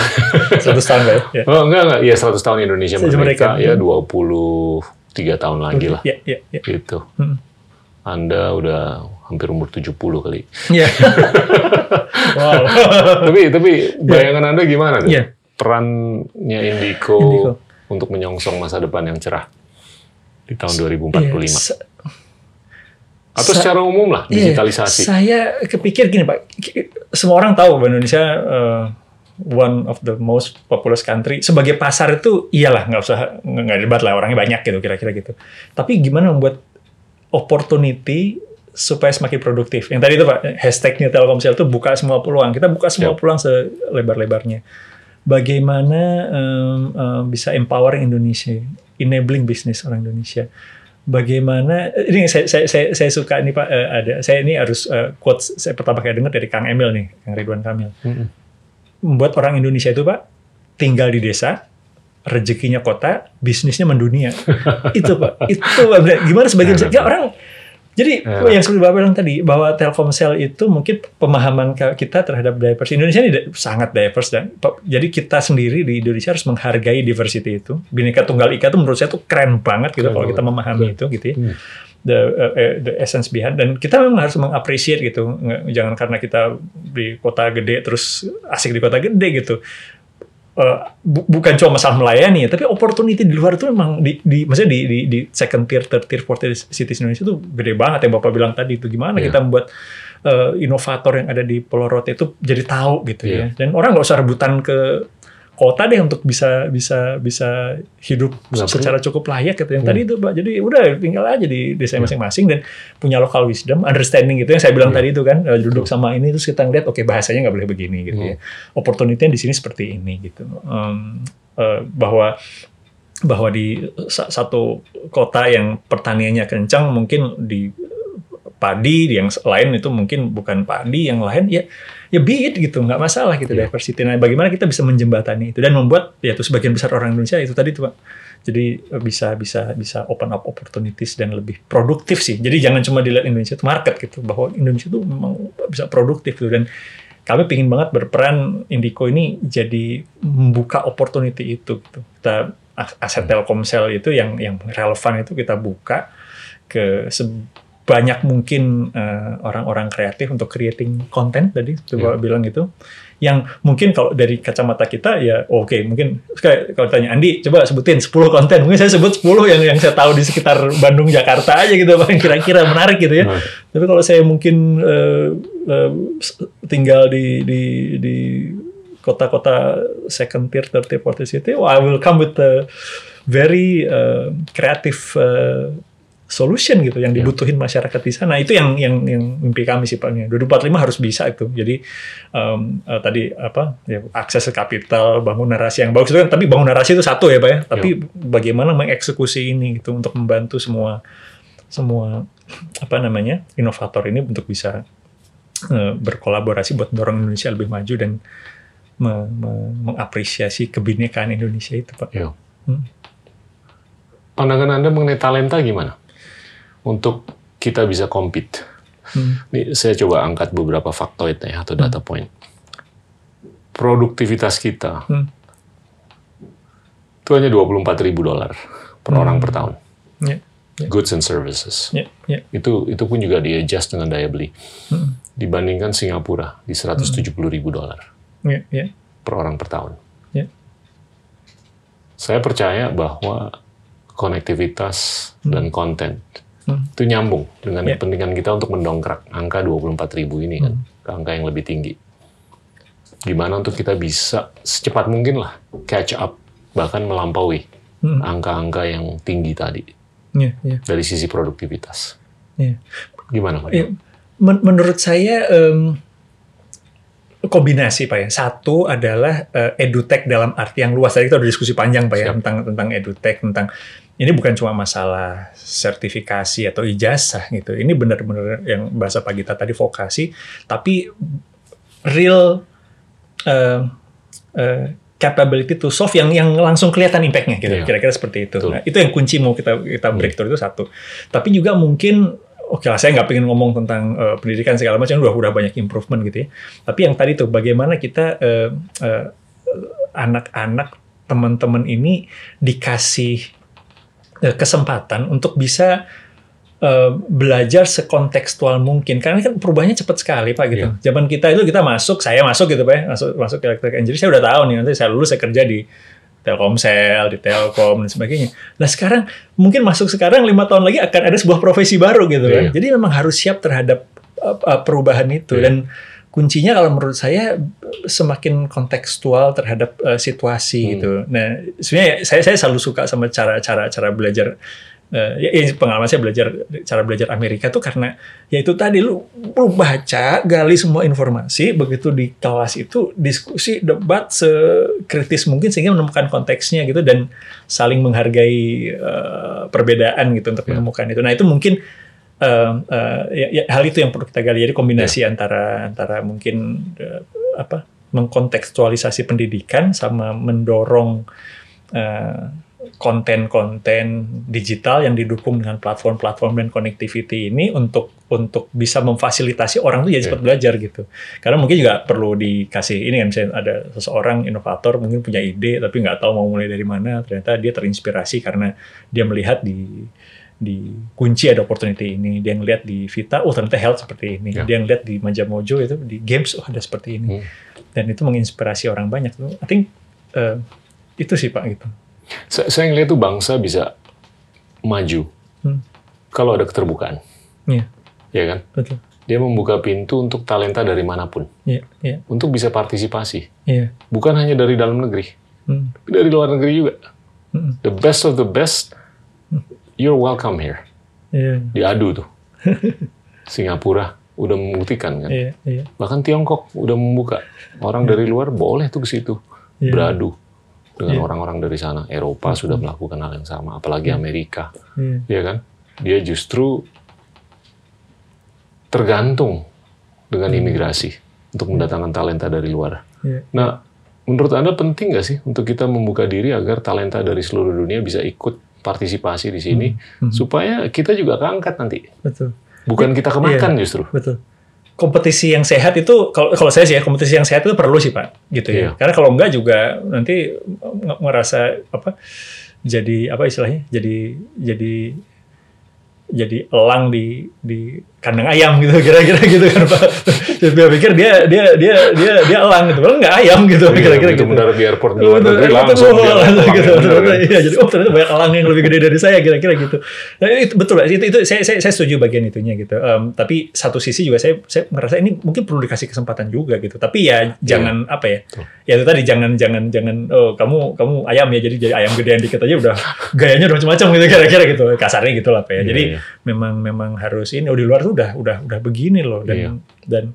A: (laughs) 100 tahun Pak, ya. ya.
B: Oh, enggak, enggak. Iya, 100 tahun Indonesia
A: Saya
B: merdeka. Ya, 23 tahun lagi lah.
A: Iya, iya, iya.
B: Gitu.
A: Hmm.
B: Anda udah hampir umur 70 kali.
A: Iya. (laughs) wow.
B: tapi tapi bayangan Anda gimana tuh?
A: Iya.
B: Perannya Indico,
A: Indico.
B: untuk menyongsong masa depan yang cerah di tahun 2045.
A: Iya, sa-
B: Atau
A: sa-
B: secara umum lah,
A: iya,
B: digitalisasi.
A: saya kepikir gini Pak, semua orang tahu bahwa Indonesia uh, one of the most populous country. Sebagai pasar itu iyalah nggak usah nggak debat lah orangnya banyak gitu kira-kira gitu. Tapi gimana membuat opportunity supaya semakin produktif. Yang tadi itu Pak, hashtagnya Telkomsel itu buka semua peluang. Kita buka semua
B: Yap.
A: peluang selebar-lebarnya. Bagaimana um, um, bisa empowering Indonesia, enabling bisnis orang Indonesia. Bagaimana ini saya saya saya, saya suka ini Pak eh, ada saya ini harus eh, quotes saya pertama kali dengar dari Kang Emil nih, Kang Ridwan Kamil.
B: Mm-mm.
A: Membuat orang Indonesia itu Pak tinggal di desa, rezekinya kota, bisnisnya mendunia. (laughs) itu Pak. Itu Pak. Gimana sebagian
B: Enak,
A: ya,
B: Pak.
A: orang jadi
B: Enak.
A: yang seperti Bapak bilang tadi bahwa Telkomsel itu mungkin pemahaman kita terhadap diverse Indonesia ini sangat diverse dan jadi kita sendiri di Indonesia harus menghargai diversity itu. Bineka Tunggal Ika itu menurut saya tuh keren banget gitu
B: Keren
A: kalau kita memahami itu gitu ya.
B: Hmm.
A: The, uh, uh, the essence behind dan kita memang harus mengapresiasi gitu. Jangan karena kita di kota gede terus asik di kota gede gitu. Eh, bu- bukan cuma masalah melayani, tapi opportunity di luar itu memang di, di maksudnya di, di, di second tier, third tier, fourth tier cities Indonesia itu gede banget yang bapak bilang tadi itu gimana
B: Iya.
A: kita membuat eh, inovator yang ada di Pulau Rote itu jadi tahu gitu
B: Iya.
A: ya, dan orang nggak usah rebutan ke kota deh untuk bisa bisa bisa hidup
B: perlu.
A: secara cukup layak gitu yang
B: Hmm.
A: tadi itu pak jadi udah tinggal aja di desa masing-masing dan punya local wisdom understanding gitu yang saya bilang
B: Iya.
A: tadi itu kan eh, duduk sama ini terus kita ngeliat oke bahasanya nggak boleh begini gitu
B: Hmm.
A: ya opportunity di sini seperti ini gitu Em, eh, bahwa bahwa di sa- satu kota yang pertaniannya kencang mungkin di padi, yang lain itu mungkin bukan padi, yang lain ya ya be it gitu, nggak masalah gitu
B: Iya.
A: diversity. Nah, bagaimana kita bisa menjembatani itu dan membuat ya itu sebagian besar orang Indonesia itu tadi tuh Pak. Jadi eh, bisa bisa bisa open up opportunities dan lebih produktif sih. Jadi jangan cuma dilihat Indonesia itu market gitu, bahwa Indonesia itu memang bisa produktif gitu dan kami pingin banget berperan Indico ini jadi membuka opportunity itu gitu. Kita as- aset Telkomsel itu yang yang relevan itu kita buka ke sebanyak mungkin eh, orang-orang kreatif untuk creating content tadi itu
B: Ya.
A: Bapak bilang itu yang mungkin kalau dari kacamata kita ya oke mungkin kayak kalau tanya Andi coba sebutin 10 konten mungkin saya sebut 10 yang yang saya tahu di sekitar Bandung Jakarta aja gitu Pak yang kira-kira menarik gitu ya
B: Nah.
A: tapi kalau saya mungkin eh, s- tinggal di di di kota-kota second tier, third tier, fourth tier city, well, I will come with a very uh, creative uh, solution gitu yang
B: Ya.
A: dibutuhin masyarakat di sana. Itu yang yang yang mimpi kami sih Pak. 2045 harus bisa itu. Jadi um, eh, tadi apa ya akses ke kapital, bangun narasi yang bagus itu kan. Tapi bangun narasi itu satu ya Pak ya. Tapi bagaimana mengeksekusi ini gitu untuk membantu semua semua apa namanya inovator ini untuk bisa eh, berkolaborasi buat mendorong Indonesia lebih maju dan me- me- mengapresiasi kebinekaan Indonesia itu Pak.
B: Iya.
A: Hmm.
B: Pandangan Anda mengenai talenta gimana? Untuk kita bisa compete.
A: Hmm.
B: Nih, saya coba angkat beberapa faktoid ya, atau data point. Produktivitas kita
A: Hmm.
B: itu hanya 24 ribu dolar per orang per tahun.
A: Ya, ya.
B: Goods and services.
A: ya, ya.
B: Itu itu pun juga di adjust dengan daya beli.
A: Hmm.
B: Dibandingkan Singapura di 170 ribu dolar
A: Ya, ya.
B: per orang per tahun.
A: Ya.
B: Saya percaya bahwa konektivitas dan konten
A: Hmm.
B: itu nyambung dengan
A: Ya.
B: kepentingan kita untuk mendongkrak angka 24 ribu ini kan
A: Hmm.
B: ke angka yang lebih tinggi. Gimana untuk kita bisa secepat mungkin lah catch up bahkan melampaui
A: Hmm.
B: angka-angka yang tinggi tadi
A: Ya, ya,
B: dari sisi produktivitas.
A: ya.
B: Gimana Pak?
A: Ya, men- menurut saya em, kombinasi pak ya. Satu adalah eh, edutech dalam arti yang luas. Tadi kita udah diskusi panjang pak ya
B: Siap.
A: tentang tentang edutech tentang ini bukan cuma masalah sertifikasi atau ijazah gitu. Ini benar-benar yang bahasa Pak Gita tadi vokasi, tapi real eh, eh, capability to solve yang yang langsung kelihatan impact-nya gitu.
B: Iya.
A: Kira-kira seperti itu.
B: Betul.
A: Nah, itu yang kunci mau kita kita breakthrough itu satu. Tapi juga mungkin oke lah saya nggak pengen ngomong tentang eh, pendidikan segala macam udah udah banyak improvement gitu ya. Tapi yang tadi tuh bagaimana kita eh, eh, anak-anak teman-teman ini dikasih kesempatan untuk bisa eh, belajar sekontekstual mungkin karena kan perubahannya cepat sekali pak gitu. Zaman kita itu kita masuk, saya masuk gitu pak, ya, masuk masuk ke electrical engineering saya udah tahu nih nanti saya lulus saya kerja di Telkomsel, di Telkom dan sebagainya. Nah sekarang mungkin masuk sekarang lima tahun lagi akan ada sebuah profesi baru gitu kan.
B: Iya.
A: Jadi memang harus siap terhadap uh, uh, perubahan itu
B: Iya.
A: dan kuncinya kalau menurut saya semakin kontekstual terhadap uh, situasi
B: Hmm.
A: gitu. Nah sebenarnya saya saya selalu suka sama cara-cara cara belajar uh, ya, ya, pengalaman saya belajar cara belajar Amerika tuh karena ya itu tadi lu, lu baca gali semua informasi begitu di kelas itu diskusi debat sekritis mungkin sehingga menemukan konteksnya gitu dan saling menghargai uh, perbedaan gitu untuk
B: Ya.
A: menemukan itu. Nah itu mungkin uh, uh, ya, ya, hal itu yang perlu kita gali. Jadi kombinasi antara antara mungkin uh, apa mengkontekstualisasi pendidikan sama mendorong uh, konten-konten digital yang didukung dengan platform-platform dan connectivity ini untuk untuk bisa memfasilitasi orang tuh jadi cepat belajar gitu. Karena mungkin juga perlu dikasih ini kan misalnya ada seseorang inovator mungkin punya ide tapi nggak tahu mau mulai dari mana. Ternyata dia terinspirasi karena dia melihat di di kunci ada opportunity ini. Dia ngeliat di Vita, oh ternyata health seperti ini.
B: Ya.
A: Dia ngeliat di Majamojo itu di games, oh ada seperti ini.
B: Hmm.
A: Dan itu menginspirasi orang banyak. I think eh, itu sih Pak gitu.
B: Saya, saya ngeliat tuh bangsa bisa maju
A: Hmm.
B: kalau ada keterbukaan,
A: Iya,
B: ya kan?
A: betul.
B: Dia membuka pintu untuk talenta dari mana pun,
A: Iya, iya,
B: untuk bisa partisipasi.
A: iya.
B: Bukan hanya dari dalam negeri,
A: Hmm,
B: tapi dari luar negeri juga.
A: hmm,
B: The best of the best, you're welcome here.
A: Iya,
B: Diadu tuh. (laughs) Singapura udah membuktikan kan.
A: iya, iya.
B: Bahkan Tiongkok udah membuka. Orang dari luar boleh tuh ke situ.
A: Iya.
B: Beradu dengan
A: Iya.
B: orang-orang dari sana. Eropa sudah melakukan hal yang sama, apalagi Amerika.
A: Iya,
B: ya kan? Dia justru tergantung dengan imigrasi untuk mendatangkan talenta dari luar.
A: Iya.
B: Nah, menurut Anda penting nggak sih untuk kita membuka diri agar talenta dari seluruh dunia bisa ikut partisipasi di sini, supaya kita juga keangkat nanti.
A: Betul.
B: Bukan kita kemakan
A: Iya.
B: justru.
A: Betul. Kompetisi yang sehat itu kalau kalau saya sih ya kompetisi yang sehat itu perlu sih pak, gitu ya.
B: Iya.
A: Karena kalau enggak juga nanti ngerasa apa jadi apa istilahnya jadi jadi jadi elang di di kandang ayam gitu kira-kira gitu kan pak. Dia pikir dia dia dia dia dia elang gitu, padahal nggak ayam gitu
B: Iya,
A: kira-kira
B: begitu
A: gitu.
B: mendarat di airport di luar negeri langsung dia elang
A: gitu,
B: yang
A: ternyata, iya, jadi oh ternyata banyak elang yang lebih gede dari saya kira-kira gitu. Nah, itu betul itu itu saya, saya saya setuju bagian itunya gitu. Em, tapi satu sisi juga saya saya merasa ini mungkin perlu dikasih kesempatan juga gitu. Tapi ya jangan apa ya?
B: Betul.
A: Ya itu tadi jangan jangan jangan oh kamu kamu ayam ya jadi jadi ayam gedean dikit aja udah gayanya udah macam-macam gitu kira-kira gitu. Kasarnya gitu lah Pak ya.
B: Iya,
A: Jadi
B: iya.
A: Memang memang harus ini oh di luar tuh udah udah udah begini loh dan
B: Iya.
A: dan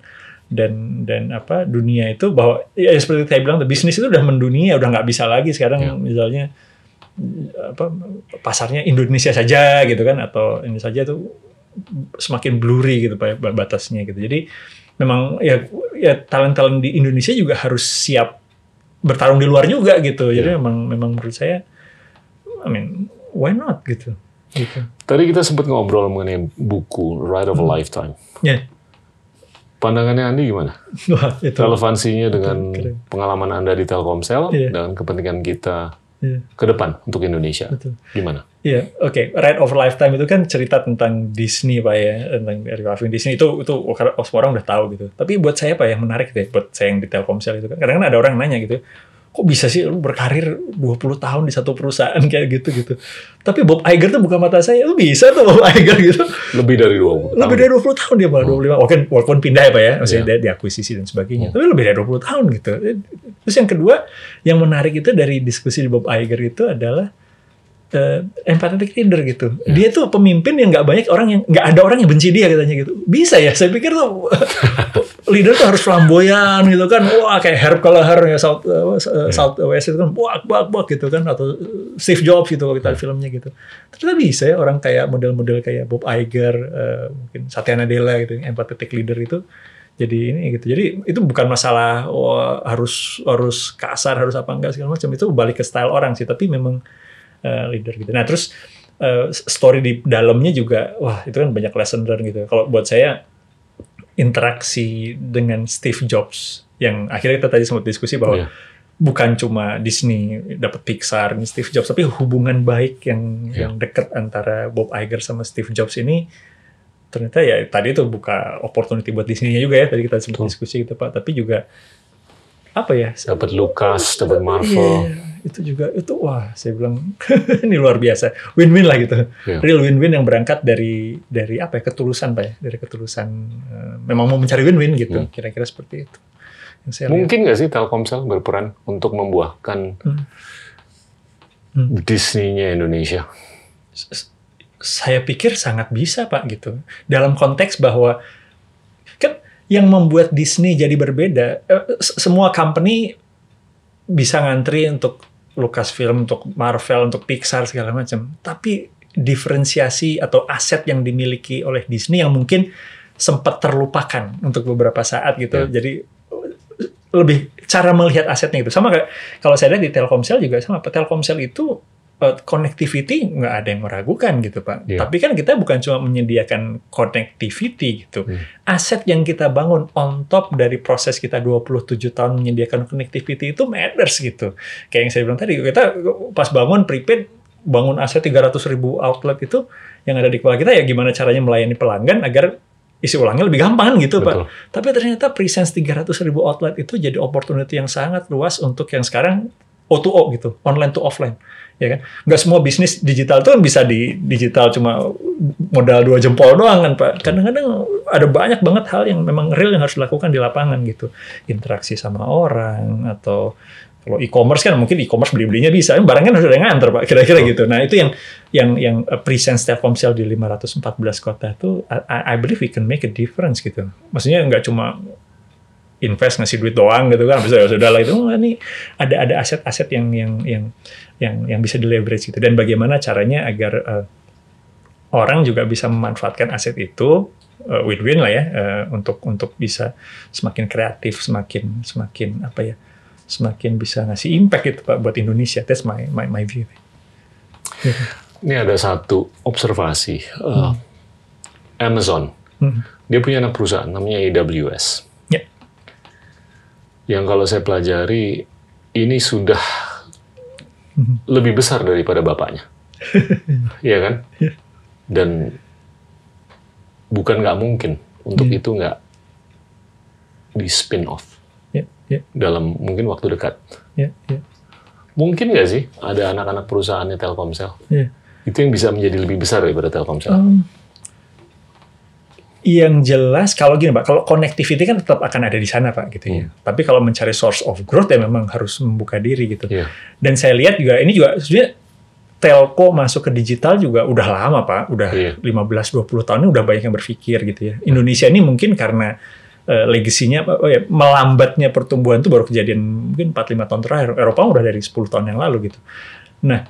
A: dan dan apa dunia itu bahwa ya seperti saya bilang bisnis itu udah mendunia udah nggak bisa lagi sekarang
B: Iya.
A: misalnya apa pasarnya Indonesia saja gitu kan atau ini saja tuh semakin blurry gitu pak batasnya gitu jadi memang ya ya talent talent di Indonesia juga harus siap bertarung di luar juga gitu jadi
B: Iya.
A: memang memang menurut saya I mean why not gitu gitu
B: Tadi kita sempat ngobrol mengenai buku Ride of a Lifetime.
A: ya
B: Pandangannya Andi gimana? (laughs)
A: wah itu
B: Relevansinya dengan
A: keren.
B: pengalaman Anda di Telkomsel
A: Iya.
B: dan kepentingan kita
A: Iya.
B: ke depan untuk Indonesia.
A: Betul.
B: Gimana?
A: Iya, oke. Ride of a Lifetime itu kan cerita tentang Disney pak ya, tentang aircraft Disney itu itu semua orang udah tahu gitu. Tapi buat saya pak yang menarik deh, buat saya yang di Telkomsel itu kan, kadang-kadang ada orang nanya gitu, kok bisa sih lu berkarir 20 tahun di satu perusahaan kayak gitu gitu. Tapi Bob Iger tuh buka mata saya, lu bisa tuh Bob Iger gitu.
B: Lebih dari 20
A: Lebih dari 20 tahun dia malah 25. Walaupun, walaupun pindah ya Pak ya, maksudnya
B: Iya.
A: dia diakuisisi dan sebagainya. Tapi lebih dari 20 tahun gitu. Terus yang kedua, yang menarik itu dari diskusi di Bob Iger itu adalah eh, empathetic leader gitu. Dia tuh pemimpin yang nggak banyak orang yang nggak ada orang yang benci dia katanya gitu. Bisa ya? Saya pikir tuh (laughs) leader tuh harus flamboyan gitu kan. Wah kayak Herb Kelleher ya South uh, South West itu kan buak buak buak gitu kan atau Steve Jobs gitu kalau kita lihat filmnya gitu. Ternyata bisa ya orang kayak model-model kayak Bob Iger, eh, mungkin Satya Nadella gitu, empathetic leader itu jadi ini gitu. Jadi itu bukan masalah wah, harus harus kasar, harus apa enggak segala macam. Itu balik ke style orang sih, tapi memang eh, leader gitu. Nah, terus eh, story di dalamnya juga wah, itu kan banyak lesson learn gitu. Kalau buat saya interaksi dengan Steve Jobs yang akhirnya kita tadi sempat diskusi bahwa
B: Iya.
A: bukan cuma Disney dapat Pixar ini Steve Jobs tapi hubungan baik yang
B: Iya.
A: yang dekat antara Bob Iger sama Steve Jobs ini ternyata ya tadi itu buka opportunity buat Disney-nya juga ya tadi kita sempat
B: Betul.
A: diskusi gitu Pak tapi juga apa ya
B: Dapat Lucas, dapat Marvel.
A: Iya, itu juga itu wah saya bilang (laughs) ini luar biasa win-win lah gitu
B: Iya.
A: real win-win yang berangkat dari dari apa ya ketulusan pak ya dari ketulusan eh, memang mau mencari win-win gitu
B: Hmm.
A: kira-kira seperti itu yang saya.
B: Mungkin nggak sih Telkomsel berperan untuk membuahkan
A: Hmm. Hmm.
B: Disney-nya Indonesia?
A: Saya pikir sangat bisa pak gitu dalam konteks bahwa kan yang membuat Disney jadi berbeda eh, semua company bisa ngantri untuk Lucasfilm untuk Marvel untuk Pixar segala macam. Tapi diferensiasi atau aset yang dimiliki oleh Disney yang mungkin sempat terlupakan untuk beberapa saat gitu.
B: Ya.
A: jadi lebih cara melihat asetnya itu sama kayak kalau saya lihat di Telkomsel juga sama. Telkomsel itu connectivity nggak ada yang meragukan gitu pak.
B: Iya.
A: Tapi kan kita bukan cuma menyediakan connectivity gitu.
B: Hmm.
A: Aset yang kita bangun on top dari proses kita 27 tahun menyediakan connectivity itu matters gitu. Kayak yang saya bilang tadi kita pas bangun prepaid bangun aset 300 ribu outlet itu yang ada di kepala kita ya gimana caranya melayani pelanggan agar isi ulangnya lebih gampang gitu pak.
B: Betul.
A: Tapi ternyata presence 300 ribu outlet itu jadi opportunity yang sangat luas untuk yang sekarang O2O gitu, online to offline. Ya kan? Nggak semua bisnis digital itu kan bisa di digital cuma modal dua jempol doang kan Pak. Kadang-kadang ada banyak banget hal yang memang real yang harus dilakukan di lapangan gitu. Interaksi sama orang atau kalau e-commerce kan mungkin e-commerce beli-belinya bisa, barang kan harus ada yang nganter Pak, kira-kira gitu. Nah itu yang yang yang uh, presence Telkomsel di 514 kota itu, I, I believe we can make a difference gitu. Maksudnya nggak cuma invest ngasih duit doang gitu kan, bisa ya sudah lah itu oh, ini ada ada aset-aset yang yang yang yang yang bisa di leverage gitu. Dan bagaimana caranya agar uh, orang juga bisa memanfaatkan aset itu eh, win-win lah ya eh, untuk untuk bisa semakin kreatif, semakin semakin apa ya, semakin bisa ngasih impact gitu pak buat Indonesia. That's my my my view.
B: Ini ada satu observasi. Uh, Amazon,
A: Hmm.
B: dia punya anak perusahaan namanya AWS.
A: Ya.
B: Yang kalau saya pelajari, ini sudah lebih besar daripada bapaknya. (laughs) Iya kan? Dan bukan nggak mungkin untuk
A: Iya.
B: itu nggak di spin off
A: Ya, ya,
B: dalam mungkin waktu dekat.
A: ya, ya,
B: Mungkin nggak sih ada anak-anak perusahaannya Telkomsel?
A: ya.
B: Itu yang bisa menjadi lebih besar daripada Telkomsel.
A: Um, yang jelas kalau gini pak, kalau connectivity kan tetap akan ada di sana pak gitu ya. Tapi kalau mencari source of growth ya memang harus membuka diri gitu.
B: Iya.
A: Dan saya lihat juga ini juga sebenarnya telco masuk ke digital juga udah lama pak, udah
B: Iya.
A: 15-20 tahun ini udah banyak yang berpikir gitu ya. Indonesia ini mungkin karena eh, legasinya oh ya, melambatnya pertumbuhan itu baru kejadian mungkin 4-5 tahun terakhir. Eropa udah dari 10 tahun yang lalu gitu. Nah,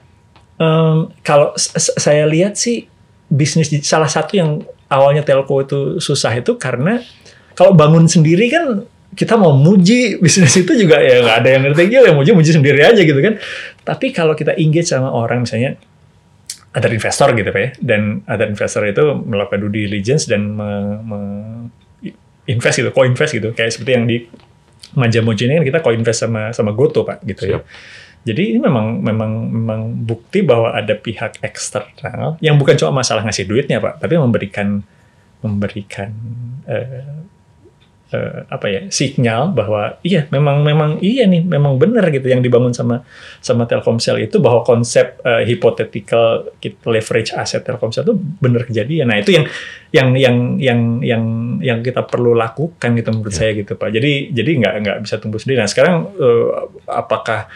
A: em, kalau saya lihat sih bisnis salah satu yang awalnya telco itu susah itu karena kalau bangun sendiri kan kita mau muji bisnis itu juga ya nggak ada yang ngerti juga yang muji muji sendiri aja gitu kan. Tapi kalau kita engage sama orang misalnya ada investor gitu Pak ya dan ada investor itu melakukan due diligence dan me- invest gitu co-invest gitu. Kayak seperti yang di Majamojo ini kan kita co-invest sama sama Goto Pak gitu ya.
B: Siap.
A: Jadi ini memang memang memang bukti bahwa ada pihak eksternal yang bukan cuma masalah ngasih duitnya pak, tapi memberikan memberikan eh, eh, apa ya sinyal bahwa iya memang memang iya nih memang benar gitu yang dibangun sama sama Telkomsel itu bahwa konsep eh, hypothetical leverage aset Telkomsel itu benar kejadian. Nah itu yang yang yang yang yang yang kita perlu lakukan gitu menurut saya gitu pak. Jadi jadi nggak nggak bisa tumbuh sendiri. Nah sekarang eh, apakah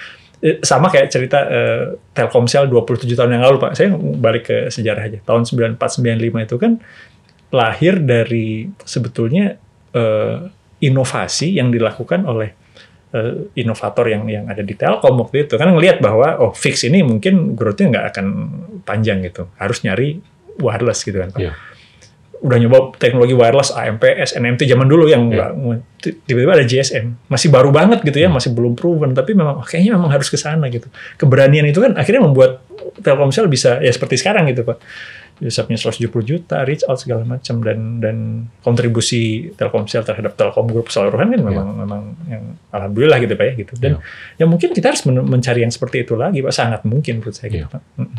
A: sama kayak cerita eh, Telkomsel 27 tahun yang lalu Pak. Saya balik ke sejarah aja. Tahun 94 95 itu kan lahir dari sebetulnya eh, inovasi yang dilakukan oleh eh, inovator yang yang ada di Telkom waktu itu kan ngelihat bahwa oh fix ini mungkin growth-nya nggak akan panjang gitu. Harus nyari wireless gitu kan Pak.
B: Iya.
A: Udah nyoba teknologi wireless AMPS, NMT zaman dulu yang nggak tiba-tiba ada GSM. Masih baru banget gitu ya, masih belum proven tapi memang kayaknya memang harus ke sana gitu. Keberanian itu kan akhirnya membuat Telkomsel bisa ya seperti sekarang gitu, Pak. Bisa punya 170 juta, reach out segala macam dan dan kontribusi Telkomsel terhadap Telkom Group keseluruhan kan memang memang yang alhamdulillah gitu Pak ya gitu. Dan ya mungkin kita harus men- mencari yang seperti itu lagi Pak, sangat mungkin menurut saya gitu,
B: Iya.
A: Pak. Mm-mm.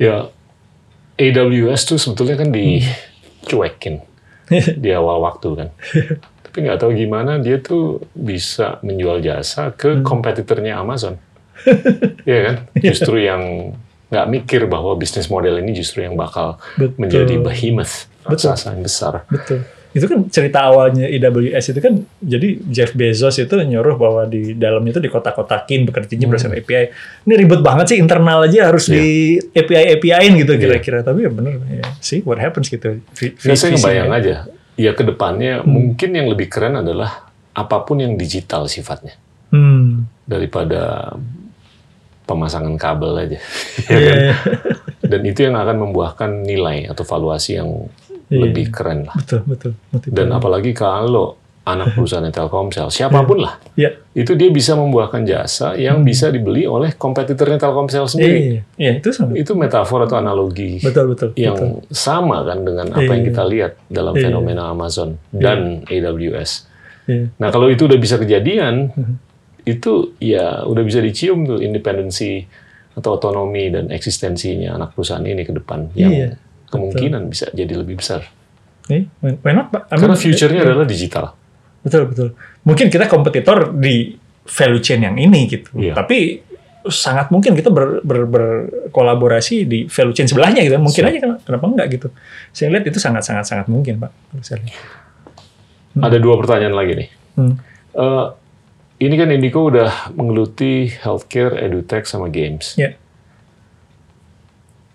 B: Ya, AWS tuh sebetulnya kan dicuekin (laughs) di awal waktu kan. Tapi nggak tahu gimana dia tuh bisa menjual jasa ke kompetitornya Amazon. (laughs) Iya kan? Justru yang nggak mikir bahwa bisnis model ini justru yang bakal
A: Betul.
B: menjadi behemoth,
A: Betul.
B: raksasa yang besar.
A: Betul. Itu kan cerita awalnya AWS itu kan jadi Jeff Bezos itu nyuruh bahwa di dalamnya itu dikotak-kotakin bekerjanya berdasarkan API. Ini ribet banget sih internal aja harus di API API-in gitu kira-kira. Tapi ya bener ya. See what happens gitu.
B: Nah, saya ngebayang aja, ya ke depannya mungkin yang lebih keren adalah apa pun yang digital sifatnya
A: Hmm.
B: daripada pemasangan kabel aja. (laughs) Ya
A: Iya,
B: kan?
A: iya.
B: Dan itu yang akan membuahkan nilai atau valuasi yang
A: Iya.
B: lebih keren lah.
A: Betul, betul.
B: Dan apalagi kalau anak perusahaan Telkomsel, siapa pun lah,
A: ya.
B: itu dia bisa membuahkan jasa yang bisa dibeli oleh kompetitornya Telkomsel
A: Iya,
B: sendiri.
A: iya, iya, itu sama.
B: Itu metafor atau analogi
A: Betul, betul.
B: yang
A: betul.
B: sama kan dengan apa yang
A: Iya.
B: kita lihat dalam
A: Iya.
B: fenomena Amazon dan AWS.
A: Iya.
B: Nah kalau itu udah bisa kejadian,
A: Mhm.
B: itu ya udah bisa dicium tuh independensi atau otonomi dan eksistensinya anak perusahaan ini ke depan yang Kemungkinan bisa jadi lebih besar.
A: Nih, why not, Pak? I
B: Karena
A: mean,
B: future-nya
A: eh,
B: adalah digital.
A: Betul betul. Mungkin kita kompetitor di value chain yang ini gitu.
B: Iya.
A: Tapi sangat mungkin kita ber, ber- berkolaborasi di value chain sebelahnya gitu. Mungkin
B: Siap.
A: aja ken- kenapa enggak gitu. Saya lihat itu sangat sangat sangat mungkin, Pak. Saya lihat.
B: Ada dua pertanyaan lagi nih.
A: Hmm.
B: Eh, ini kan Indico udah menggeluti healthcare, edutech, sama games.
A: Ya,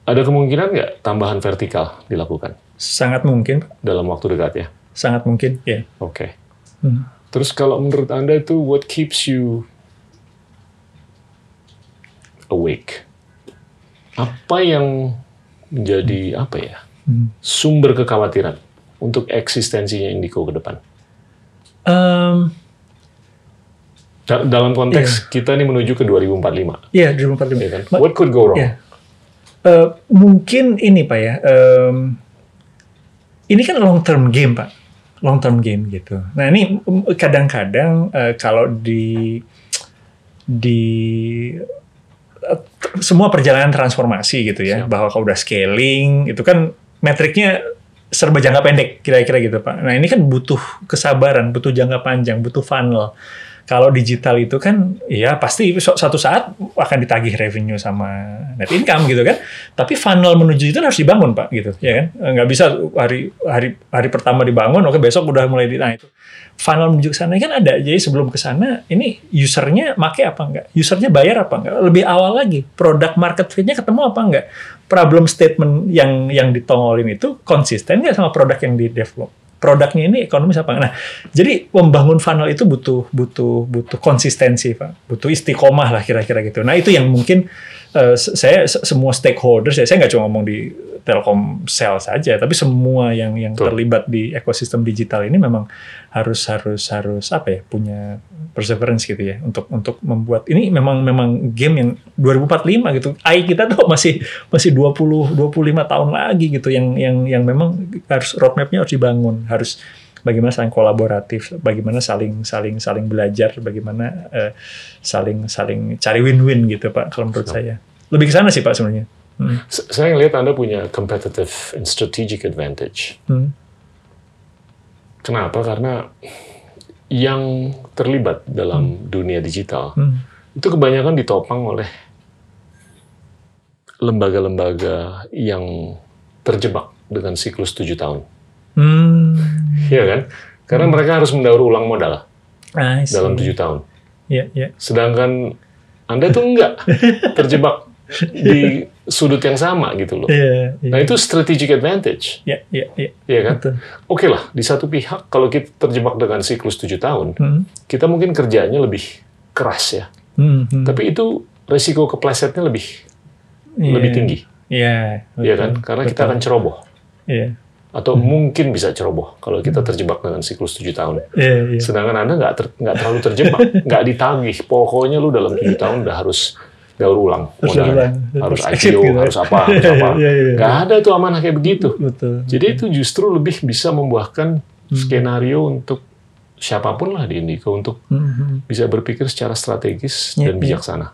B: Ada kemungkinan nggak tambahan vertikal dilakukan
A: sangat mungkin,
B: dalam waktu dekat ya?
A: sangat mungkin. Ya.
B: Oke.
A: Hmm.
B: Terus kalau menurut Anda itu what keeps you awake? Apa yang menjadi apa ya?
A: Hmm.
B: Sumber kekhawatiran untuk eksistensinya Indigo ke depan. Da- Dalam konteks kita ini menuju ke 2045,
A: Iya, 2045.
B: ya kan? What could go wrong?
A: Iya. Eh, mungkin ini Pak ya, em, ini kan long term game Pak, long term game gitu. Nah ini kadang-kadang eh, kalau di di t- semua perjalanan transformasi gitu ya,
B: Siap.
A: bahwa kalau udah scaling itu kan metriknya serba jangka pendek kira-kira gitu Pak. Nah ini kan butuh kesabaran, butuh jangka panjang, butuh funnel. Kalau digital itu kan ya pasti suatu saat akan ditagih revenue sama net income gitu kan. Tapi funnel menuju itu harus dibangun Pak gitu ya kan. Eh, Nggak bisa hari hari hari pertama dibangun oke besok udah mulai di nah itu. Funnel menuju ke sana kan ada. Jadi sebelum ke sana ini usernya make apa enggak? Usernya bayar apa enggak? Lebih awal lagi produk market fit-nya ketemu apa enggak? Problem statement yang yang ditongolin itu konsisten nggak sama produk yang di develop? Produknya ini ekonomis apa? Nah, jadi membangun funnel itu butuh butuh butuh konsistensi, Pak. Butuh istiqomah lah kira-kira gitu. Nah, itu yang mungkin se- saya se- semua stakeholders ya, saya nggak cuma ngomong di Telkomsel saja, tapi semua yang yang
B: Betul.
A: terlibat di ekosistem digital ini memang harus harus harus apa ya, punya perseverance gitu ya untuk untuk membuat ini memang memang game yang 2045 gitu. AI kita tuh masih masih 20 25 tahun lagi gitu yang yang yang memang harus roadmap-nya harus dibangun, harus bagaimana saling kolaboratif, bagaimana saling saling saling belajar, bagaimana eh, saling saling cari win-win gitu Pak kalau menurut
B: Siap.
A: saya. Lebih ke sana sih Pak sebenarnya. Hmm.
B: Saya ngelihat Anda punya competitive and strategic advantage.
A: Hmm.
B: Kenapa? Karena yang terlibat dalam dunia digital
A: Hmm.
B: itu kebanyakan ditopang oleh lembaga-lembaga yang terjebak dengan siklus tujuh tahun.
A: Hmm.
B: Iya kan? Karena mereka harus mendaur ulang modal dalam tujuh tahun.
A: Iya, iya.
B: Sedangkan Anda tuh enggak terjebak (laughs) di sudut yang sama gitu loh.
A: Iya, iya.
B: Nah itu strategic advantage,
A: Iya, iya, iya.
B: ya kan?
A: Betul.
B: Oke lah, di satu pihak kalau kita terjebak dengan siklus tujuh tahun,
A: Hmm.
B: kita mungkin kerjanya lebih keras ya.
A: Hmm, hmm.
B: Tapi itu resiko keplesetnya lebih
A: Iya.
B: lebih tinggi,
A: Iya,
B: ya kan?
A: betul,
B: Karena kita
A: betul.
B: akan ceroboh
A: Iya,
B: atau mungkin bisa ceroboh kalau kita terjebak dengan siklus tujuh tahun.
A: iya, iya.
B: Sedangkan Anda nggak ter- terlalu terjebak, nggak ditagih. Pokoknya lu dalam tujuh tahun udah harus daur ulang modalnya.
A: ulang.
B: Harus IPO,
A: gitu ya.
B: harus apa, harus apa. (laughs)
A: Iya, iya, iya.
B: Nggak ada tuh amanah kayak begitu.
A: Betul.
B: Jadi itu justru lebih bisa membuahkan
A: Hmm.
B: skenario untuk siapa pun lah di Indigo untuk
A: Hmm, hmm.
B: bisa berpikir secara strategis
A: Iya,
B: dan
A: iya.
B: bijaksana.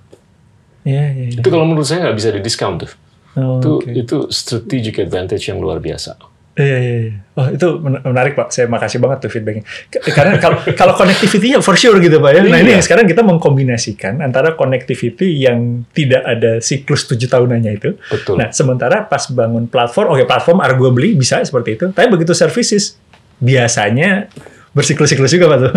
A: Iya, iya. iya.
B: Itu kalau menurut saya nggak bisa di discount tuh.
A: Oh,
B: itu
A: oke.
B: itu strategic advantage yang luar biasa.
A: Iya, iya, iya. Oh, itu men- menarik, Pak. Saya makasih banget tuh feedbacknya. Karena (laughs) kalau kalau connectivity-nya for sure gitu, Pak ya. Nah, ini
B: Iya.
A: yang sekarang kita mengkombinasikan antara connectivity yang tidak ada siklus tujuh tahunannya itu.
B: Betul.
A: Nah, sementara pas bangun platform, oke platform arguably bisa seperti itu. Tapi begitu services, biasanya bersiklus-siklus juga, Pak tuh.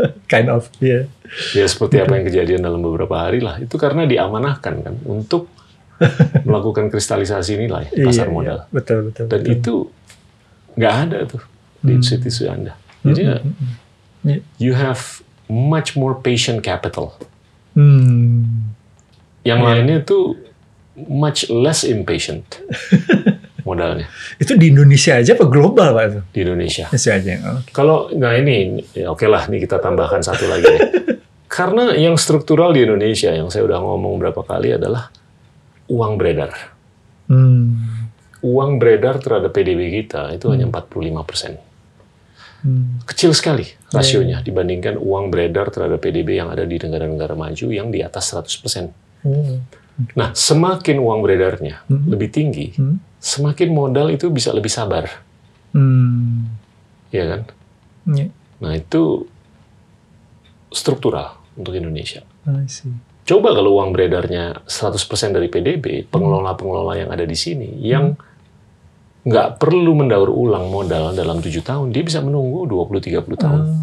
A: (laughs) kind of, iya.
B: Ya seperti apa yang kejadian dalam beberapa hari lah. Itu karena diamanahkan kan untuk (laughs) melakukan kristalisasi nilai di pasar
A: Iya,
B: modal.
A: iya. Betul, betul.
B: Dan
A: betul.
B: itu nggak ada tuh di institusi Anda. Jadi ya,
A: Iya.
B: you have much more patient capital.
A: Hmm.
B: Yang
A: Iya.
B: lainnya tuh much less impatient (laughs) modalnya
A: Itu di Indonesia aja apa global, Pak itu?
B: di Indonesia.
A: Indonesia aja. Oke.
B: Kalau nah ini ya oke lah nih kita tambahkan satu lagi deh. (laughs) Karena yang struktural di Indonesia yang saya udah ngomong berapa kali adalah uang beredar.
A: Hmm.
B: Uang beredar terhadap PDB kita itu hanya 45 persen.
A: Hmm.
B: Kecil sekali rasionya dibandingkan uang beredar terhadap PDB yang ada di negara-negara maju yang di atas 100 persen.
A: Oh.
B: Nah, semakin uang beredarnya
A: Hmm.
B: lebih tinggi,
A: Hmm.
B: semakin modal itu bisa lebih sabar,
A: Hmm.
B: ya kan?
A: Ya,
B: Nah, itu struktural untuk Indonesia.
A: I see.
B: Coba kalau uang beredarnya 100% dari PDB, pengelola-pengelola yang ada di sini, yang nggak perlu mendaur ulang modal dalam tujuh tahun, dia bisa menunggu 20-30 tahun.
A: Oh.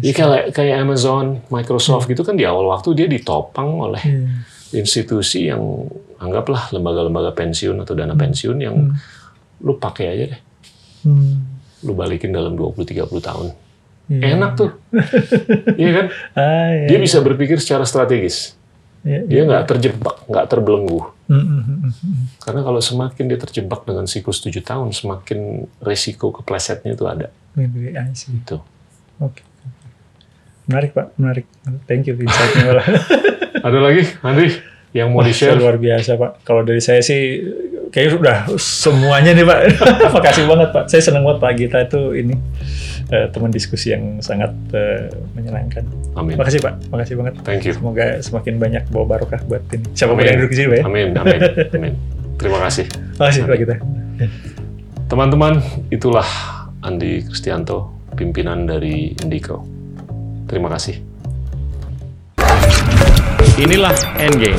B: Ya kayak, kayak Amazon, Microsoft gitu kan di awal waktu dia ditopang oleh
A: Iya.
B: institusi yang anggaplah lembaga-lembaga pensiun atau dana pensiun yang
A: Hmm.
B: lu pakai aja deh,
A: Hmm.
B: lu balikin dalam 20-30 tahun.
A: Iya.
B: Enak tuh. (laughs) Iya kan?
A: Ah, iya.
B: Dia bisa berpikir secara strategis.
A: Iya,
B: Dia nggak terjebak, nggak terbelenggu.
A: Mm, mm, mm, mm.
B: Karena kalau semakin dia terjebak dengan siklus 7 tahun, semakin resiko keplesetnya itu ada.
A: Maybe I see.
B: Gitu.
A: Oke. Menarik Pak, menarik. Thank you insight-nya. (laughs)
B: Ada lagi, Andri, yang mau
A: Wah,
B: di-share?
A: luar biasa Pak. Kalau dari saya sih kayaknya sudah semuanya nih Pak. (laughs) Makasih banget Pak. Saya senang banget Pak Gita itu ini eh, teman diskusi yang sangat eh, menyenangkan.
B: Amin.
A: Makasih Pak, makasih banget.
B: Thank you.
A: Semoga semakin banyak bawa barokah buat ini. Siapa
B: Amin.
A: yang duduk di sini Pak ya?
B: Amin, amin, (laughs) amin. Terima kasih.
A: Makasih Pak Gita.
B: Teman-teman, itulah Andi Kristianto, pimpinan dari Indico. Terima kasih.
F: Inilah Endgame.